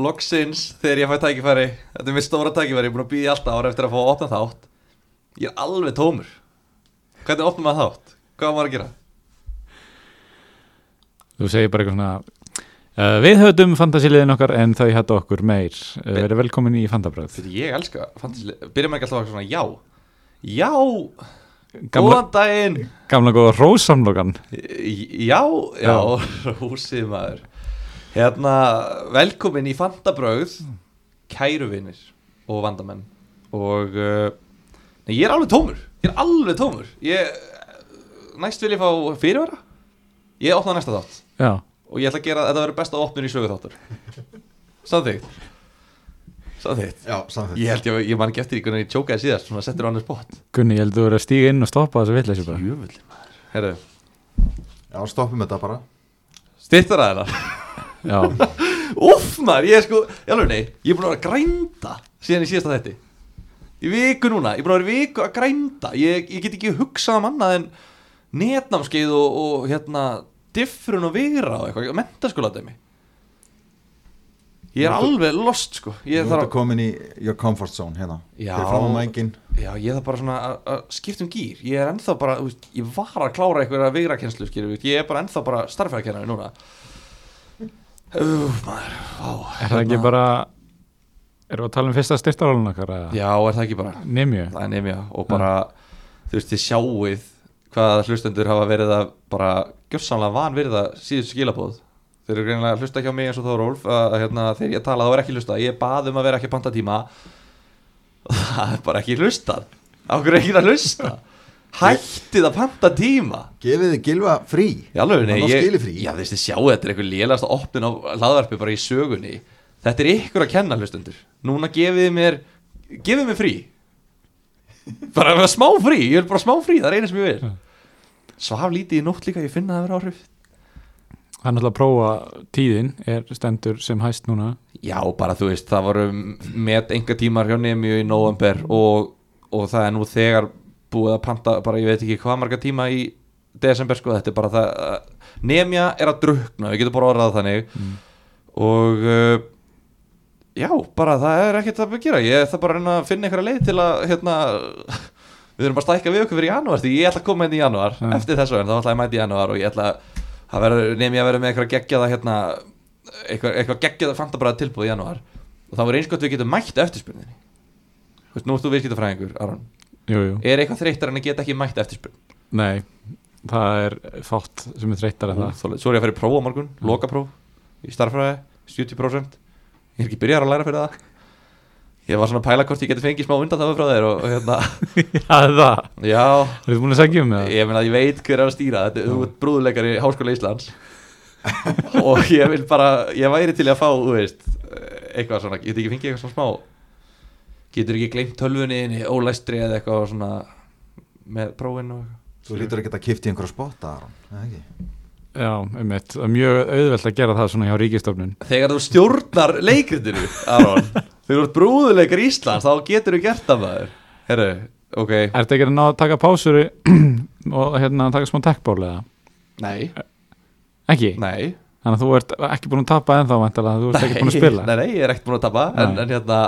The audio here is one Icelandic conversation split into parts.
Loksins þegar ég fæ tækifæri Þetta er mitt stóra tækifæri, ég er búin að býða alltaf ára eftir að fá að opna þátt. Ég er alveg tómur. Hvernig opnum maður þátt? Hvað maður að gera? Þú segir bara eitthvað svona uh, Við höfðum fantasíliðin okkar en þau hættu okkur meir. Uh, Verið velkomin í fantabröð ég elska fantasy Byrjum ekki alltaf að svona já. Já, Gamla, góðan daginn. Gamla góða rósamlokan. Já, já, húsið maður Hérna, velkomin í Fantabröð Kæru vinir og vandamenn. Og uh, nei, ég er alveg tómur. Ég er alveg tómur. Ég, Næst vil ég fá fyrirvara. Ég opna næsta þátt. Já, Og ég ætla að gera þetta verður besta opnun í sögu þáttur Já, samþýtt Ég held ég, ég man ekki eftir hvernig ég tjókaði síðast Svona settur á annars bótt Gunni, ég held þú verið að stíga inn og stoppa þessu vitleysi bara. Jöfulli maður. Herru, Já, stoppum þetta bara. Stittar að það Úff maður, ég er sko, ég alveg nei Ég er búin að vera að grænda síðan í síðasta þetti Í viku núna, ég er búin að vera í viku að grænda. Ég, ég get ekki hugsað um annað en Netnámskeið og, og hérna Diffrun og vigra og eitthvað. Mentaskóladæmi Ég er Nú alveg lost sko. Ég Þú ert að, komin í your comfort zone hérna. Já. Já, ég þarf bara svona að, að skipta um gýr Ég er ennþá bara, ég var að klára eitthvað vigrakenslu, skilur við. Ég er bara ennþá bara starfæðakennari núna Úf, maður, vá er það ekki bara Erum við að tala um fyrsta styrtarálun? Já, er það ekki bara? Nemju það er nefnja og bara þú veist þið sjáuð hvað hlustendur hafa verið að bara gjörsamlega vanvirða síðustu skilabóð þeir eru greinilega að hlusta hjá mig eins og Þórólf að, að hérna, þegar ég tala þá er ekki hlusta ég bað um að vera ekki panta tíma. Það er bara ekki hlustað. Ákveður ekki að hlusta hættið að panta tíma. Gefið þið gilva frí. Í alveg ég, já þið sjáu þetta er eitthvað lélast að opnun á hlaðvarpi bara í sögunni. Þetta er ykkur að kenna hlustendur. Núna gefið þið mér gefið mér frí. Bara bara smá frí, ég vil bara smá frí það er eina sem ég vil. Svaf lítið í nótt líka, ég finna það að vera áhrif. Það er náttúrulega að prófa tíðin er stendur sem hæst núna. Já bara þú veist, það voru með enga tímar hjá nefnju í november og, og það er nú þegar búið að panta bara ég veit ekki hvað marga tíma í desember sko, þetta er bara það nefnja er að drukna, við getum bara orðað þannig. Mm. og uh, já, bara það er ekkert að gera. Ég ætla bara að reyna að finna einhverja leið til að hérna, við þurfum bara stækka við okkur fyrir janúar því ég ætla að koma inn í janúar Ja. eftir þessu en þá ætla ég að mæta í janúar og ég ætla að ég að vera með einhverja geggjaða hérna, eitthvað, eitthvað geggjaða fantabræða tilbúð í janúar. Og þá verður eins gott við getum mætt eftirspurninni. Þú veist, nú ert þú viðskiptafræðingur, Aron Jú, jú, er eitthvað þreyttar en að geta ekki mætt eftirspurn? Nei Það er fátt sem er þreyttar en það. svo er ég að fara í próf á morgun, lokapróf í starffræði, 70% ég er ekki byrjar að læra fyrir það. Ég var svona að pæla hvort ég geti fengið smá undan það frá þér og, og hérna, Já, það? Já. Þú ert búin að segja um það? Ég ég veit hver er að stýra. Þetta, þú ert brúðuleikar í Háskóla Íslands. Og ég vil bara ég væri til að fá, þú veist eitthvað svona, getur ekki fengið eitthvað svona smá getur ekki gleymt tölvunni inn í ólæstri eða eitthvað svona með prófin og Þú lítur ekki að kipta í einhverja spotta Aron, eða ekki? Já, einmitt, það er mjög auðvelt að gera það svona hjá ríkistofnun þegar þú stjórnar leikritinu Aron, þegar þú ert brúðuleikar Íslands þá getur þú gert það maður. Herru, ok. Er þetta ekki að ná að taka pásur og hérna taka smá tekkból eða? nei, Ekki? nei. Þannig að þú ert ekki búin að tapa ennþá væntanlega, þú ert ekki búin að spila? Nei, nei, ég er ekkert búin að tapa en, en hérna,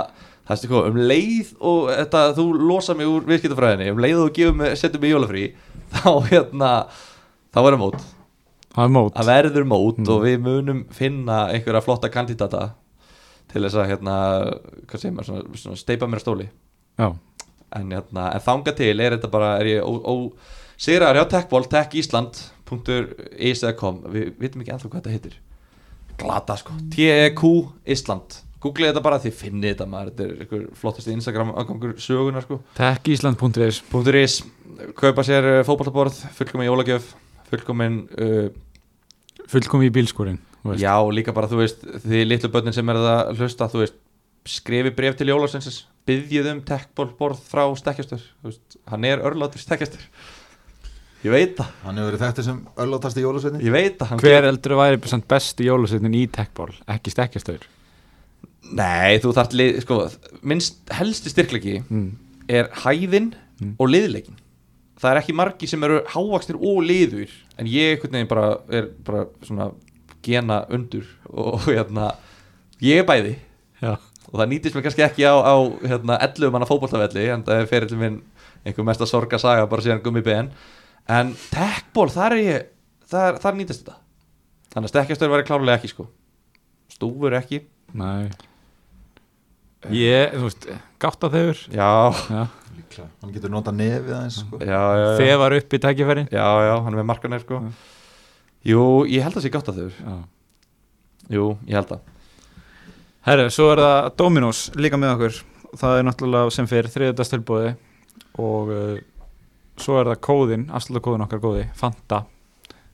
það er sko, um leið og þetta, þú losa mig úr viðskiptafræðinni um leið og mig, setur mig í jólafrí þá hérna þá verður mót, Það er mót. Það verður mót Mm. og við munum finna einhverja flotta kandidata til þess að hérna, hvað segir maður, svona, svona steipa mér stóli. Já, en, hérna, en þanga til er þetta bara er ég ó, ó, sigraðar hjá techball techisland.is.com við vitum ekki ennþá hvað þetta heitir. Glata sko, TEQ Ísland googlið þetta bara því finnið þetta maður. Þetta er ykkur flottasti Instagram angangur sögunar sko tekkísland.is .is, kaupa sér uh, fótballtaborð fullkomin jólagjöf fullkomin uh, fullkomi í veist. já líka bara þú veist því litlu börnin sem er að hlusta þú veist skrifi bref til jólasensis byggjið um techballborð frá stekkjastur. Veist, hann er örlátur stekkjastur. Ég veit það, Hann hefur verið þekktur sem öllátasti jólasveitni ég veit það hann Hver eldur væri besti jólasveitin í tekkból, ekki stekkjastur nei þú þarft lið, sko, minnst helsti styrklegi mm. er hæðin Mm. og liðleikin það er ekki margi sem eru hávaksnir og liður en ég einhvern veginn bara er bara svona gena undur og hérna ég er bæði. Já, og það nýtist mér kannski ekki á, á hérna, 11 manna fótbollavelli en það er fyrir til minn einhver mesta sorga saga bara síðan gummi ben. En techból, þar er ég þar, þar nýtist þetta. Þannig að stekkjastöður væri klárlega ekki sko. Stúfur ekki. Nei Ég, þú veist, gátt að þeir já, Já, Líklega. Hann getur nota nefið aðeins sko. já, já, já, þefar upp í tækifærin. Já, já hann er með markanir sko. Já. jú, ég held að það sé gátt að þau Já. Jú, ég held að Herru, svo er það Dominos líka með okkur. Það er náttúrulega sem fyrir þriðdagstilbóði og uh, svo er það kóðin, afslutakóðin okkar góði Fanta,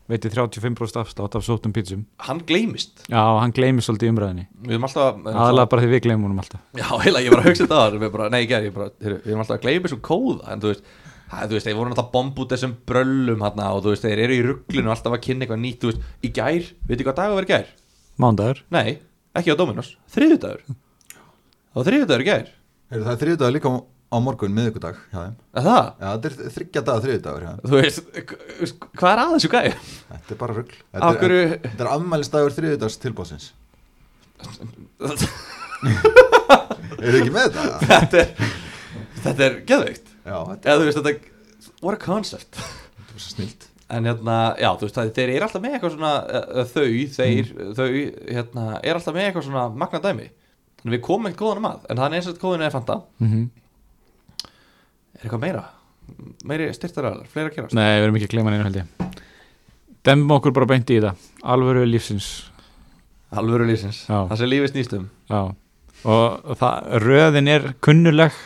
veitir 35% afslátt af sótum pítsum hann gleymist. Já, hann gleymir svolítið í umræðinni við erum alltaf aðalega bara því við gleymum honum alltaf. Já, heila, ég var að hugsa þetta á það bara, Nei, ég gerði, ég bara, heyrðu, við erum alltaf að gleyma þessum kóða En þú veist, það, þú veist, þeir voru alltaf bomb út þessum bröllum hana, Og þú veist, þeir eru í rugglinu alltaf að kynna eitthvað nýtt Þú veist, í gær, veitir hvað dag var í gær? Mándagur Nei, ekki á Dominos, þriðjudagur Var er á- morgun. Er það? Já, þetta er þryggja dagar þriðdagur hjá þeim. Þú veist, hvað er að þessu gær? Þetta er bara rugl. Af Þetta, er- hverju þetta er afmælistagur þriðdags tilbóðsins. Er þið ekki með þetta? Þetta er, þetta er geðveikt Já, þetta þú veist, þetta, what a concept er bara snilt. En hérna, já, þú veist, það, þeir eru alltaf með eitthvað svona, uh, þau, þeir, þau, hérna, er alltaf með eitthvað svona magna dæmi. Við komum ekkert góðanum að, en það er eins og kóðinu er fanta. mm -hmm. Er eitthvað meira? Meiri styrtaræðar, fleira að gerast? Nei, við erum ekki að gleyma neina held ég Demum okkur bara beint í þetta Alvöru lífsins Alvöru lífsins, Já. það sem lífið snýst um. Já Og það, röðin er kunnuleg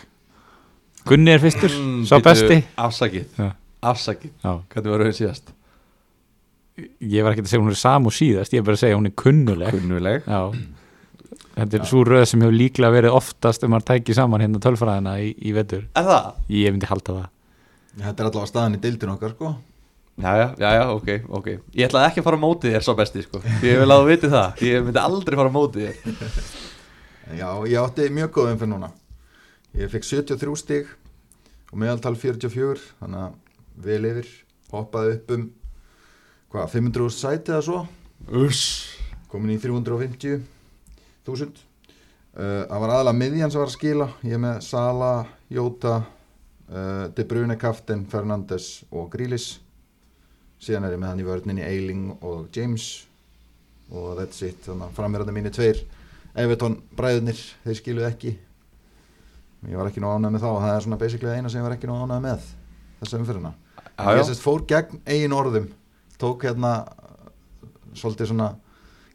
Gunni er fyrstur, Mm, sá besti Afsakið, Já. afsakið. Hvernig var rauðin síðast? ég var ekki að segja hún er samú síðast Ég er bara að segja hún er kunnuleg Kunnuleg. Já Þetta er svo röð sem hefur líklega verið oftast ef maður tæki saman hérna tölfræðina í, í vetur Er það? Ég myndi halda það Þetta er allavega staðan í deildin okkar, sko. Jæja, jæja, ok, ok. Ég ætlaði ekki að fara á mótið þér svo besti, sko. Ég vil að þú viti það. Ég myndi aldrei fara á mótið þér. Já, ég átti mjög góðum fyrir núna. Ég fekk 73 stig og meðaltal 44, þannig að vel yfir, hoppaði upp um, hvað, 500 sæti eða svo, Uss. komin í 350 þúsund. Uh, það var aðalega miðjan sem var að skila, ég með Sala, Jóta, uh, De Bruyne, Kaftin, Fernandes og Grílis. Síðan er ég með hann í vörninni Eiling og James. Og that's it, þannig að framverðandi mínir tveir. Everton bræðunir, þeir skiluðu ekki. Ég var ekki nú ánægð með þá. Það er svona basically eina sem ég var ekki nú ánægð með þessa umfyrirna Já, ég sérst fór gegn eigin orðum. Tók hérna uh, svolítið svona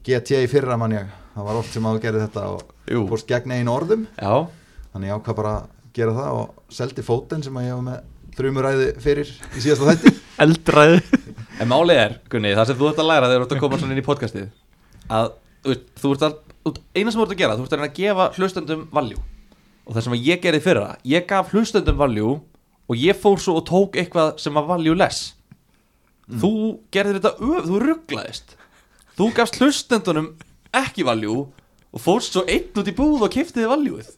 GTA fyrra mann ég það var oft sem að gerði þetta og Jú. fórst gegn eigin orðum. Já, þannig ég ákvað bara að gera það og seldi fótinn sem að ég var með þrjumuræði fyrir í síðasta þætti. Eldræði En málið er, Gunni, það sem þú ert að læra þegar þú ert að koma svona inn í podcastið að þú veist, þú ert að eina sem þú ert að gera, þú ert að reyna að gefa hlustendum valjú og það sem að ég gerði fyrra ég gaf hlustendum valjú og ég fór svo og tók eitthvað sem var valjú less þú gerðir þetta öf, þú rugglaðist. Þú gafst hlustendunum ekki valjú og fórst svo einn út í búð og kiftiði valjúið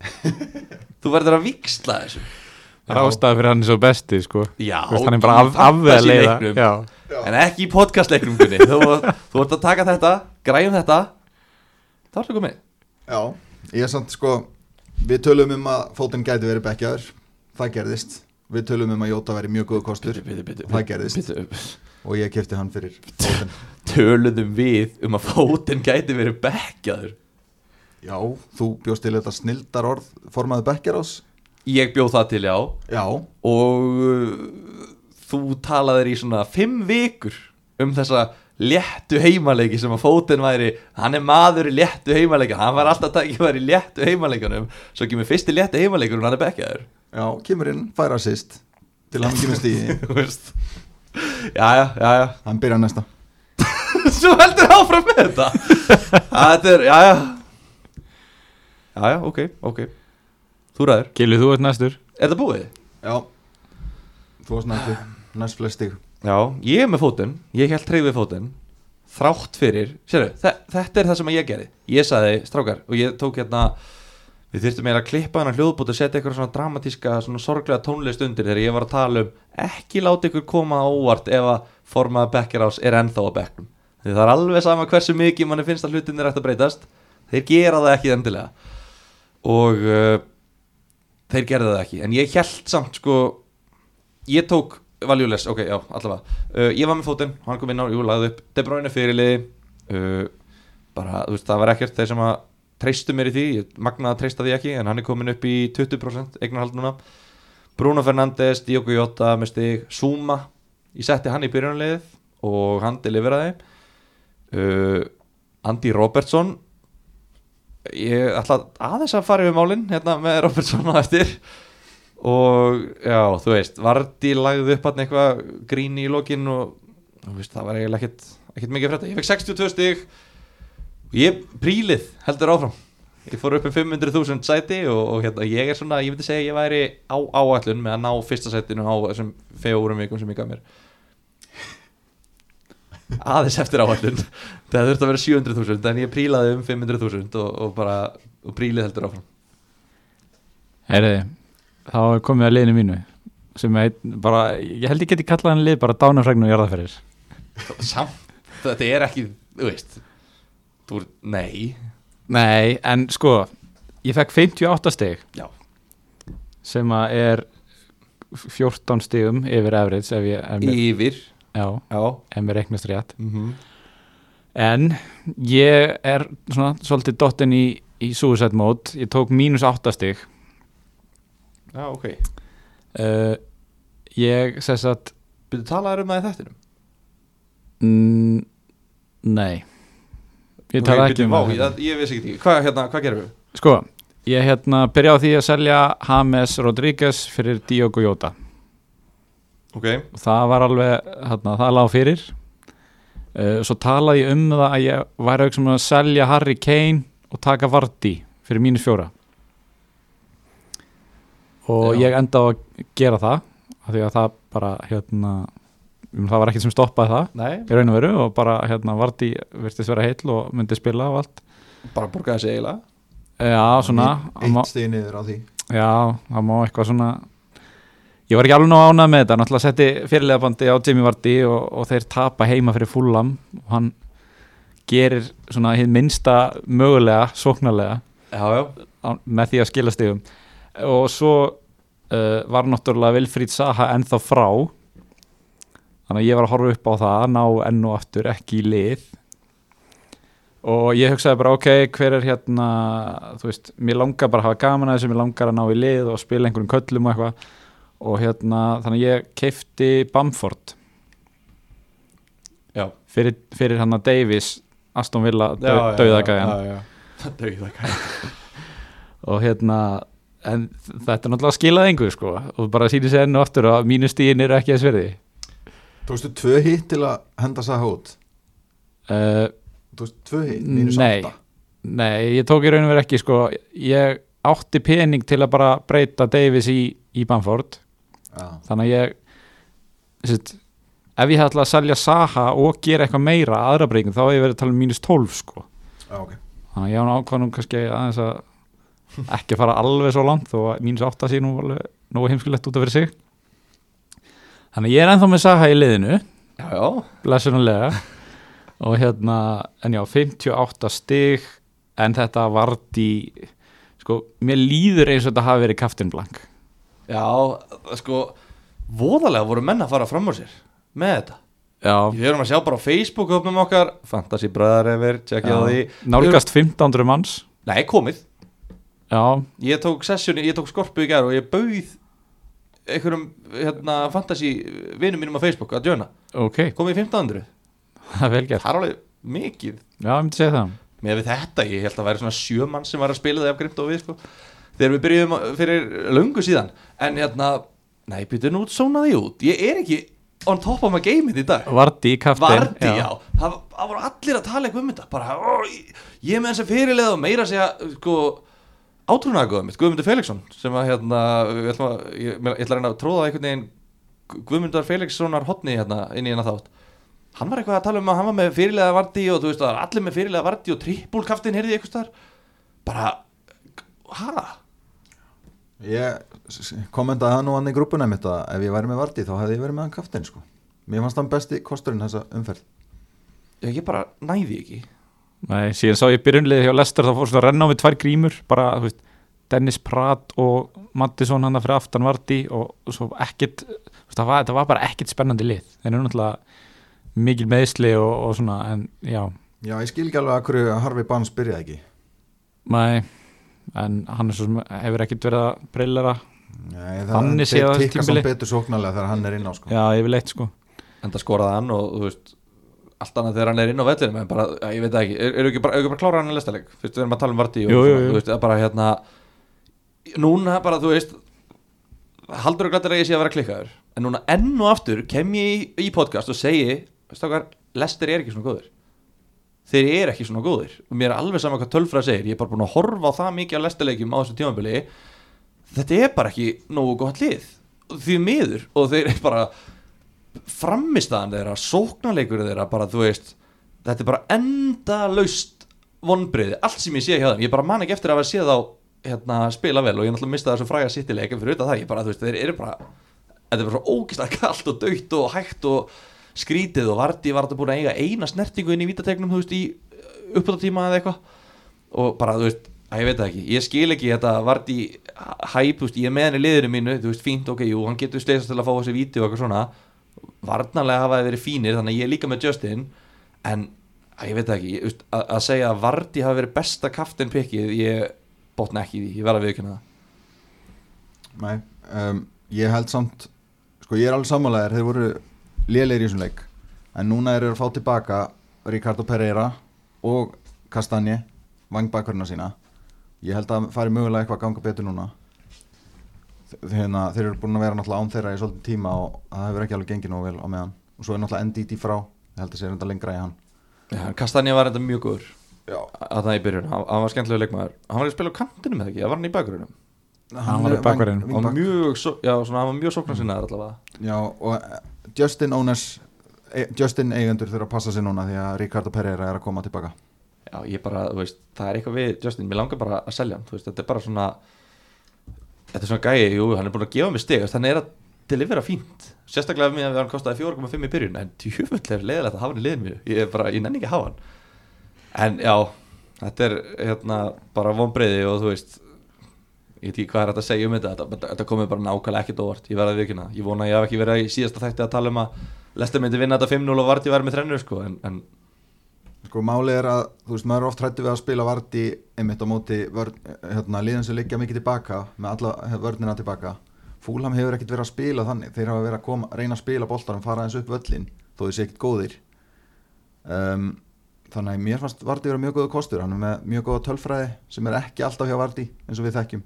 þú verður að viksla þessu. Það er ástæða fyrir hann er svo besti sko. Já, Þú veist, Hann er bara af. Já, en ekki í podcastleiknum þú, þú ert að taka þetta, græjum þetta. Þá ertu komið. Já, ég er samt sko við tölum um að fótinn gæti verið bekkjaður. Það gerðist. Við tölum um að Jóta væri mjög góð kostur. Bitu, bitu, það gerðist. bitu, og ég kefti hann fyrir fótinn. Töluðum við um að fótinn gæti verið bekkjaður? Já, þú bjóst til þetta snildar orð formaði bekkjarás ég bjóð það til já. Já, og uh, þú talaðir í svona fimm vikur um þessa léttu heimaleiki sem að fótinn væri. Hann er maður í léttu heimaleiki. Hann var alltaf væri í léttu heimaleikunum svo kemur fyrsti léttu heimaleikur og hann er bekkjaður. Já, kemur inn, fær assist. Til hann með stíði Jæja, jæja hann byrja næsta. Svo heldur áfram með þetta. Þetta er, jæja Jæja, ok, ok. Þú ræður. Gilvi, þú ert næstur. Er þetta búið? já, þú varst næstu næst flest stig. Já, ég er með fótinn. Ég held treyð við fótinn. Þrátt fyrir, sérðu, þetta er það sem ég gerði. Ég sagði, strákar, og ég tók hérna Við þurftum meira að klippa hana hljóðbútt og setja eitthvað svona dramatíska, svona sorglega tónlist undir þegar ég var að tala um ekki láta ykkur koma á óvart ef að formaða bekkjarás er ennþá á bekknum. Því það er alveg sama hversu mikið manni finnst að hlutin er eftir að breytast. Þeir gera það ekki endilega. Og uh, þeir gerðu það ekki. En ég held samt sko ég tók valjúles, ok, já, allavega. Uh, ég var með fótinn, hann kom inn á, jú, lagði upp. De Bruyne fyrirliði uh, bara, þú veist, það var ekkert þeir sem að treystu mér í því, ég magnaði að treysta því ekki en hann er komin upp í 20% eignarhald núna. Bruno Fernandes, Diogo Jota með stig, Zuma. Ég setti hann í byrjunarliðið og hann deliveraði. Uh, Andy Robertson. Ég ætla aðeins að fara yfir málin hérna með Robertson á eftir. Og já, þú veist Vardi lagði upp hann eitthvað grín í lokin og veist, það var eiginlega ekkert, ekkert mikið frétta, ég fekk 62 stig ég prílið heldur áfram. Ég fór upp um 500.000 sæti og, og hérna, ég er svona, ég myndi segja ég væri á áætlun með að ná fyrsta sætinu á þessum fjórum vikum sem ég gaf mér. Aðeins eftir áætlun. Það þurfti að vera 700.000 en ég prílaði um 500.000 og, og bara, og prílið heldur áfram. Heyriði, þá er komið að liðinu mínu sem er bara, ég held ég geti kallað hann lið bara dánafrægnu og jarðaferðir samt, þetta er ekki þú veist þú, nei, Nei, en sko ég fekk 58 stig. Já, sem að er 14 stigum yfir average ef ég, ef mér, yfir. Já, já, ef mér reiknast rétt. Mhm. En ég er svona svolítið dottinn í, í suicide mode. Ég tók mínus 8 stig. Já, ok. Uh, ég sess að byrju talaður um það í þettinum mm, nei ég tala ekki um það ég, ég veist ekki, hvað hérna, hvað gerum við? sko, ég hérna byrja á því að selja James Rodríguez fyrir Diogo Jota. Ok, og það var alveg, hérna, það lág fyrir. Uh, svo talaði ég um það að ég væri auðvitað sem að selja Harry Kane og taka Vardy fyrir mínus fjóra. Og Já. ég enda á að gera það af því að það bara hérna, um, það var ekkert sem stoppaði það nei, í raun og veru og bara hérna Vardy virtist vera heill og myndi spila og allt. Bara borgaði sig eiginlega. Já, svona Eitt stið niður á því. Já, það má eitthvað svona Ég var ekki alveg nóg ánað með þetta. Náttúrulega setti fyrirleðabandi á Jimmy Vardy og, og þeir tapa heima fyrir fullam og hann gerir svona hið minnsta mögulega sóknarlega já, já, með því að skila stigum. Og svo uh, var náttúrulega Vilfríð Saha ennþá frá þannig að ég var að horfa upp á það ná enn og aftur ekki í lið. Og ég hugsaði bara ok, hver er hérna þú veist, mér langar bara að hafa gaman að þessu mér langar að ná í lið og spila einhverjum köllum og eitthvað. Og hérna, þannig að ég keifti Bamford. Já, fyrir, fyrir hann að Davis Aston Villa dauðagæðan dauðagæðan og hérna en þetta er náttúrulega skilað engu sko. Og bara sýnir sér enn og aftur að mínu stíðin eru ekki að sverði Tókstu tvö hitt til að henda Saha út? Uh, Tókstu tvö hitt, Nei. Nei, ég tók í raun og verið ekki sko. Ég átti pening til að bara breyta Davis í, í Bamford. Já, þannig að ég sett, ef ég ætla að selja Saha og gera eitthvað meira aðra breyting þá hef ég verið að tala um mínus 12 sko. Já, ok. Þannig að ég á ákvæðanum kannski aðeins að ekki fara alveg svo langt þó að mínus 8 sé nú alveg nógu heimskulegt út af fyrir sig þannig ég er ennþá með Saha í liðinu. Blessunulega og hérna, en já, 58 stig en þetta vart í sko, mér líður eins og þetta hafi verið kaftin blank já, sko voðalega voru menn að fara fram á sér með þetta. Já, Við erum að sjá bara á Facebook öfnum okkar Fantasy Brother ever, tjekkja því nálgast 1500 manns. Nei, komið. Já, Ég tók sessjoni, ég tók skorpu í gær og ég bauð einhverjum hérna, fantasy vinum mínum á Facebook að djöna ok, komið í 1500 það er Það alveg mikið. Já, ég myndi segja það. Með þetta, ég held að væri svona sjö mann sem var að spila það af grimt og við sko. Þegar við byrjuðum fyrir löngu síðan. En hérna, nei, byrjuðu nú sónaði út. Ég er ekki on top of my game í dag. Vardi, kaftin Það, það voru allir að tala eitthvað um þetta. Bara, ó, ég, ég með þess að fyrirlega og meira segja, sko átrúnaða Guðmund, Guðmundur Felixson sem að hérna, ég ætla að, ég, ég ætla að reyna að tróða einhvern veginn Guðmundar Felixsonar hotni hérna inn í hérna þátt hann var eitthvað að tala um að hann var með fyrirlega Vardi og þú veist að allir með fyrirlega Vardi og trippulkaftin heyrði eitthvað starf bara, hæ? Ég kommentaði það nú hann í grúpuna mitt að ef ég væri með Vardí þá hefði ég verið með hann kaftin sko. Mér fannst hann besti kosturinn þessa umferð ég bara næði ekki Nei, síðan sá ég byrjunliði hjá Lester þá fór svona að renna á með tvær grímur bara, þú veist, Dennis Pratt og Mattisson hann fyrir aftan Vardí og svo ekkit þú veist, það var, það var bara ekkit spennandi lið. Þeir eru náttúrulega mikil meðsli og, og svona, en já. Já, ég skil ekki alveg að hverju Harvey Barnes byrjaði ekki. Nei, en hann er svo sem hefur ekkit verið að brillera. Nei, á þessu tikka samt betur sóknarlega þegar hann er inn á sko. Já, ég vil eitt sko. En það skoraði hann og þú veist allt annað þegar hann er inn á vellinum en bara, ég veit ekki, er- eru ekki bara, ekki bara klára hann í lestaleg fyrst við erum að tala um Vardí og Jú, jú, svona, jú. þú veist, er bara hérna núna bara, þú veist haldur og glættir að ég sé að vera klikkaður. En núna enn og aftur kem ég í, í podcast og segi, veist hvað lestir er ekki svona góður þeir eru ekki svona góðir. Og mér er alveg sama hvað tölfræð segir. Ég er bara búin að horfa á það mikið á lestarleikjum á þessu tímabili. Þetta er bara ekki nógu gott lið. Því miður og þeir eru bara framistæðan þeirra, sóknarleikur þeirra bara þú veist, þetta er bara enda laust vonbriði allt sem ég sé hjá þeim, ég bara man ekki eftir að hafa séð þá hérna, spila vel og ég náttúrulega mista þessu fræga sittileik en fyrir auðvitað það, ég bara, þú veist, þeir eru bara þetta er bara svo ógislega kallt og dögt og hægt og skrítið og Vardí var þetta búin að eiga eina snertingu inn í vítategnum, þú veist, í uppbúttatíma eða eitthvað. Og bara, þú veist, að ég veit ekki, ég skil ekki þetta Vardí hæp, þú veist, ég er með henni liðinu mínu, þú veist, fínt, ok, jú, hann getur sleisast til að fá þessi víti og eitthvað svona varnarlega hafa þeir verið fínir þannig að ég er líka með Justin en að ég veit það ekki, ég, að, að segja að Vardí hafi verið besta kaftin pikkið ég botna ekki því, ég verða að viðkynna það. Nei, um, ég held samt sko ég er alveg sammálaðir, þeir voru lélegir í þessum leik en núna eru að fá tilbaka Ricardo Pereira og Kastanje vangbakkurina sína. Ég held að fari mögulega eitthvað að ganga betur núna Þeirna, þeir eru búin að vera náttúrulega án þeirra í svolítið tíma og það hefur ekki alveg gengið nógu vel á meðan. Og svo er náttúrulega NDT frá ég held að sé reynda lengra í hann. Ja, Kastanja var þetta mjög góður að það í byrjun, hann, hann var skemmtilega leikmaður. Hann var ekki að spila á kantinum eða ekki, það var hann í bakgrunum? Hann var í bakverðinum. hann var mjög, so, já, svona, hann var mjög sóknarsinnaður allavega. Já, og eh, Justin Owners e, Justin eigendur þurfa að passa sig núna því að Ricardo Pereira er að koma tilbaka. Já, ég bara, þú veist, það er eitthvað við Justin, mér langar bara að selja hann, þú veist, þetta er bara svona þetta er svona gæi, jú, hann er búin að gefa mig stig, hann er að delivera fínt, sérstaklega með að hann kostaði 4,5 í byrjun, en tjúfull er leiðilegt að hafa hann í liðin mér, ég er bara, ég nenni ekki að hafa hann. En já, þetta er hérna bara vonbreiði og þú veist ég veit ekki hvað er þetta að segja um þetta þetta, þetta komið bara nákvæmlega ekkert óvart ég verði að vikina, ég vona að ég hef ekki verið í síðasta þætti að tala um að Lester myndi vinna þetta 5-0 og Vardí væri með þrennu sko, en, en Sko málið er að, þú veist, maður er oft hrættu við að spila varti einmitt á móti hérna, liðin sem liggja mikið tilbaka með alla vörnina tilbaka. Fúlham hefur ekkert verið að spila þannig. Þeir hafa verið að koma, reyna að spila boltanum fara eins upp völlin, þó þeir sé ekkert góðir. Um, þannig mér fannst Varti vera mjög góða kostur. Hann er með mjög góða tölfræði sem er ekki alltaf hjá Varti eins og við þekkjum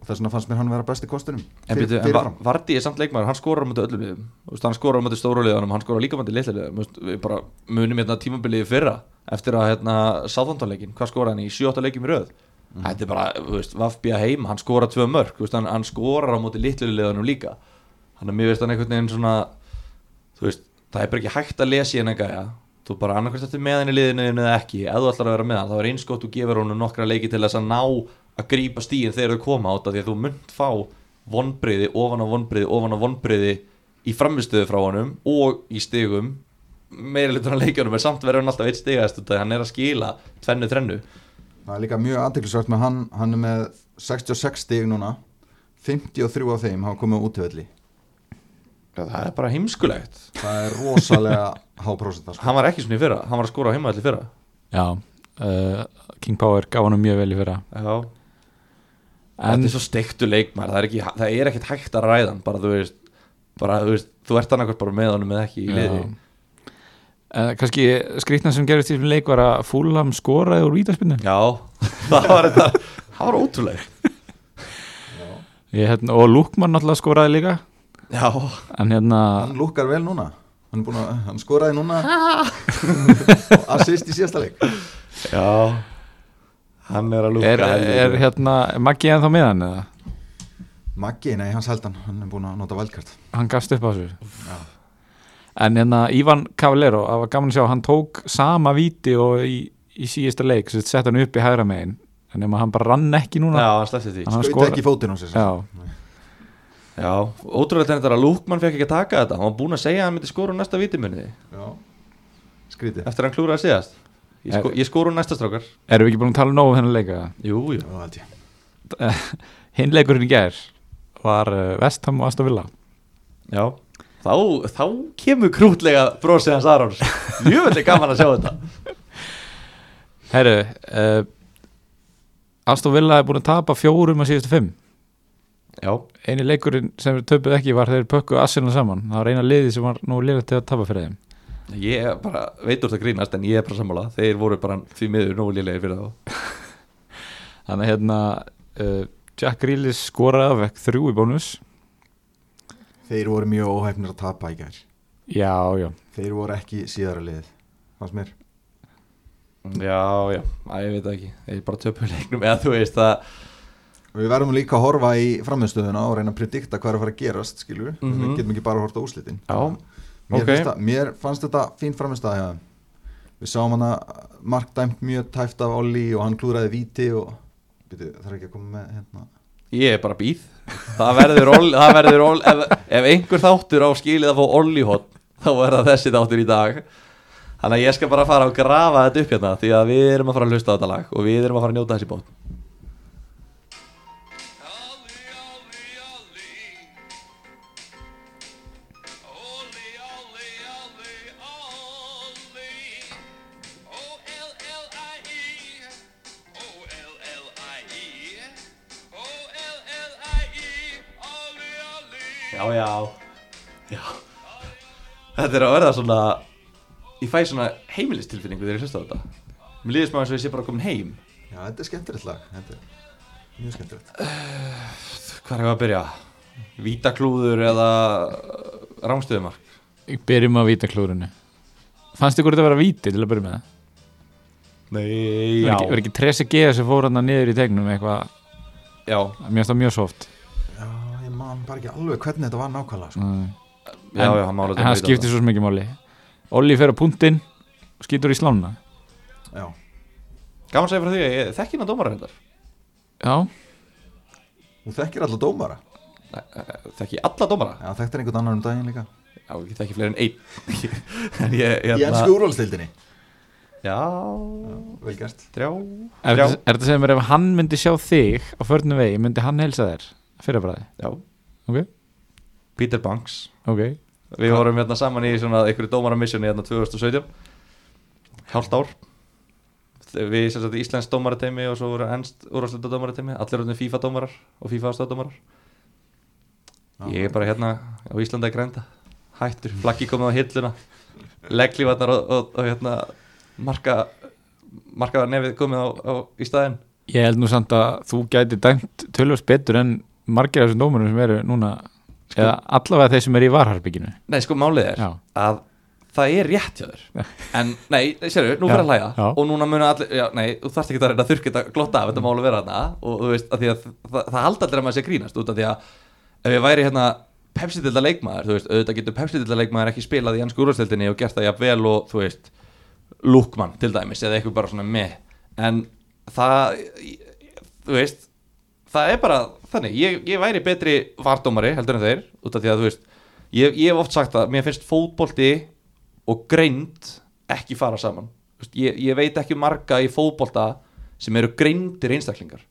og þess vegna fannst mér hann vera besti kostunum En, byrju, en Va- Vardí er samt leikmaður, hann skorar á mjög öllum liðum. Hann skorar á mjög stóru liðunum, hann skorar líka mjög Þú veist, við bara munum hérna tímabilið í fyrra eftir að hérna sáþóndaleikin, hvað skorar hann í 7-8 leikjum í röð? Þetta er bara, Vafbía heim hann skorar tvö mörg, veist, hann, hann skorar á móti litlu liðunum líka. Hann er mjög veist hann einhvern veginn svona veist, það er bara ekki hægt að lesa í gæja. Þú bara annarkvæmst eftir með henni liðinu eða ekki, ef þú ætlar að vera með hann þá er eins gott þú gefur honum nokkra leiki til þess að ná að grípa stíðin þegar þau koma át af því að þú munt fá vonbriði ofan á vonbriði ofan á vonbriði í framistöðu frá honum og í stigum. Meira litur hann leikjunum en samt verður hann alltaf eitt stigast því að hann er að skila tvennu þrennu. Það er líka mjög aðteklisvægt með hann hann er með 66 stig núna. 53 af þeim hafa komið út í velli það er bara heimskulegt. Það er rosalega háprósenta sko. hann var ekki svona í fyrra, hann var að skora á heimaðalli fyrra. Já, uh, King Power gaf hann mjög vel í fyrra. Já, þetta er svo steiktu leikmar það er, ekki, það er ekkit hægt að ræða hann bara þú veist, bara, þú, veist þú ert annarkvæmt bara með honum eða ekki í liði. Uh, kannski skrýtna sem gerist í þessum leik var að Fúlham skoraði úr vítaspinnu Já, það var þetta það var ótrúlega hérna, og Lúkmann náttúrulega skoraði líka. Já, en hérna hann lukkar vel núna. Hann, er búinn að, hann skoraði núna assist í síðasta leik. Já hann er að lúka er, er hérna Maggi ennþá með hann eða? Maggi, nei, hans heldan, hann. Er búinn að nota vældkart hann gafst upp á þessu. Já. en hérna Ívan Cavallero það var gaman að sjá, hann tók sama víti og í, í síðasta leik svo sett hann upp í hægra megin. En nema hann bara rann ekki núna. Já, hann sleppti því. Skora- ekki fótinn á sér Já, Já, ótrúlega þetta er að Lúkmann fekk ekki að taka þetta. Hann var búinn að segja að hann myndi skora á næsta vítimunni. Já. skrítið. Eftir að hann klúraði síðast Ég, sko, ég skóru næsta strákar. Erum við ekki búin að tala nógu um þennan leika? Jú, jú. Já, held ég. Hinn leikurinn í gær var Vestham og Aston Villa. Já. Þá, þá kemur krútlega brósið hans Arons. Mjög gaman að sjá þetta. Herru uh, Aston Villa er búin að tapa fjórum að síðustu fimm. Já, Einu leikurinn sem við töpuð ekki var þeir pökkuð Arsenal saman. Það var eina liði sem var nú liðið til að tapa fyrir þeim ég bara veit úr það grínast en ég er bara sammála. Þeir voru bara því miður nógu lélegir fyrir þá. Þannig að hérna uh, Jack Grealish skoraði vekk þrjú í bónus. Þeir voru mjög óhæfnir að tapa í gær. Já, já. Þeir voru ekki síðara liðið Fannst mér. Já, já, að ég veit ekki. Þeir bara töpu leiknum. Eða þú veist að Við verðum líka að horfa í frammeðstöðuna og reyna að predikta hvað er að fara að gerast skilur við, Mhm. við getum ekki bara að horfa á úslitin Já, mér, ok. finnst það, mér fannst þetta fín frammeðstöða ja. Við sáum hana Mark dæmt mjög tæft af Olli og hann klúraði víti og það er ekki að koma með hérna ég er bara býð Það verður, ol, það verður ol, ef, ef einhver þáttur á skilið að fá ollihot þá er það þessi þáttur í dag Þannig að ég skal bara fara og grafa þetta upp hérna því að við erum að fara að hlusta á þetta lag og við erum að fara að njóta þessi bót Já, já. Já Þetta er að verða svona Ég fæ svona heimilistilfinningu þegar ég hlusta á þetta. Mér líður smá eins og ég sé bara komin heim. Já, þetta er skemmtilegt lag Þetta er mjög skemmtilegt. Hvað er ég að byrja? Vítaklúður eða rángstöðumark? Byrjum að víta klúrinu Fannst ykkur þetta að vera víti til að byrja með það? Nei, Var ekki, var ekki Tresi G sem fór hann niður í tegnum eitthvað? Já, það mjög soft. Já, bara ekki alveg hvernig þetta var nákvæmlega sko. mm. já, En- já, hann mála En það skiptir svo mikið máli. Olli fer á punktinn og skýtur í slána Já, Gaman að segja frá því að ég þekki hann að dómara hendar Já, þú þekkir alla dómara? Þekki alla dómara? Já, þekktir einhvern annar um daginn líka. Já, ég þekki fleiri en einn. En ég, hérna ennsku úrvalstildinni Já, Vel gert. Er þetta er þetta sem er ef hann myndi sjá þig á förnum vegi, myndi hann heilsa þér? Fyrir bræði, já ok, Peter Banks. Ok. Við vorum hérna saman í svona einhverju dómaramissioni hérna 2017 Hálft ár. Við sem sagt Íslands dómarateimi og svo voru ennst úrvarsleita dómarateimi Allir orðin FIFA dómarar og FIFA aðstofdómarar Ég er bara hérna á Íslanda að grænda. Hættur, flaggi komið á hilluna. Legglífarnar og, og, og hérna marka markaðar nefið komið á, á í staðinn. Ég held nú samt að þú gæti dæmt tölvast betur en margir af þessum dómurum sem eru núna eða allavega þeir sem eru í varharbygginu Nei, sko málið er Já. að það er rétt hjá þér. En nei, sérðu, nú fyrir að hlæja. já. Og núna muna allir, já, nei, þú þarft ekki að reyna að þurrka þetta glotta af þetta málu vera þarna. Og þú veist, að að það, það halda allir að maður sé grínast Út af því að ef ég væri hérna Pepsi-dilda leikmaður, þú veist, auðvitað getur Pepsi-dilda leikmaður ekki spilað í ennsku úrvarsdeildinni og gert það jafnvel og, þú veist, Lúkmann til dæmis eða eitthvað bara svona með En það, þú veist, það er bara þannig, ég, ég væri betri vardómari heldur en þeir, út af því að þú veist ég, ég hef oft sagt að mér finnst fótbolti og greind ekki fara saman. Veist, ég, ég veit ekki marga í fótbolta sem eru greindir einstaklingar.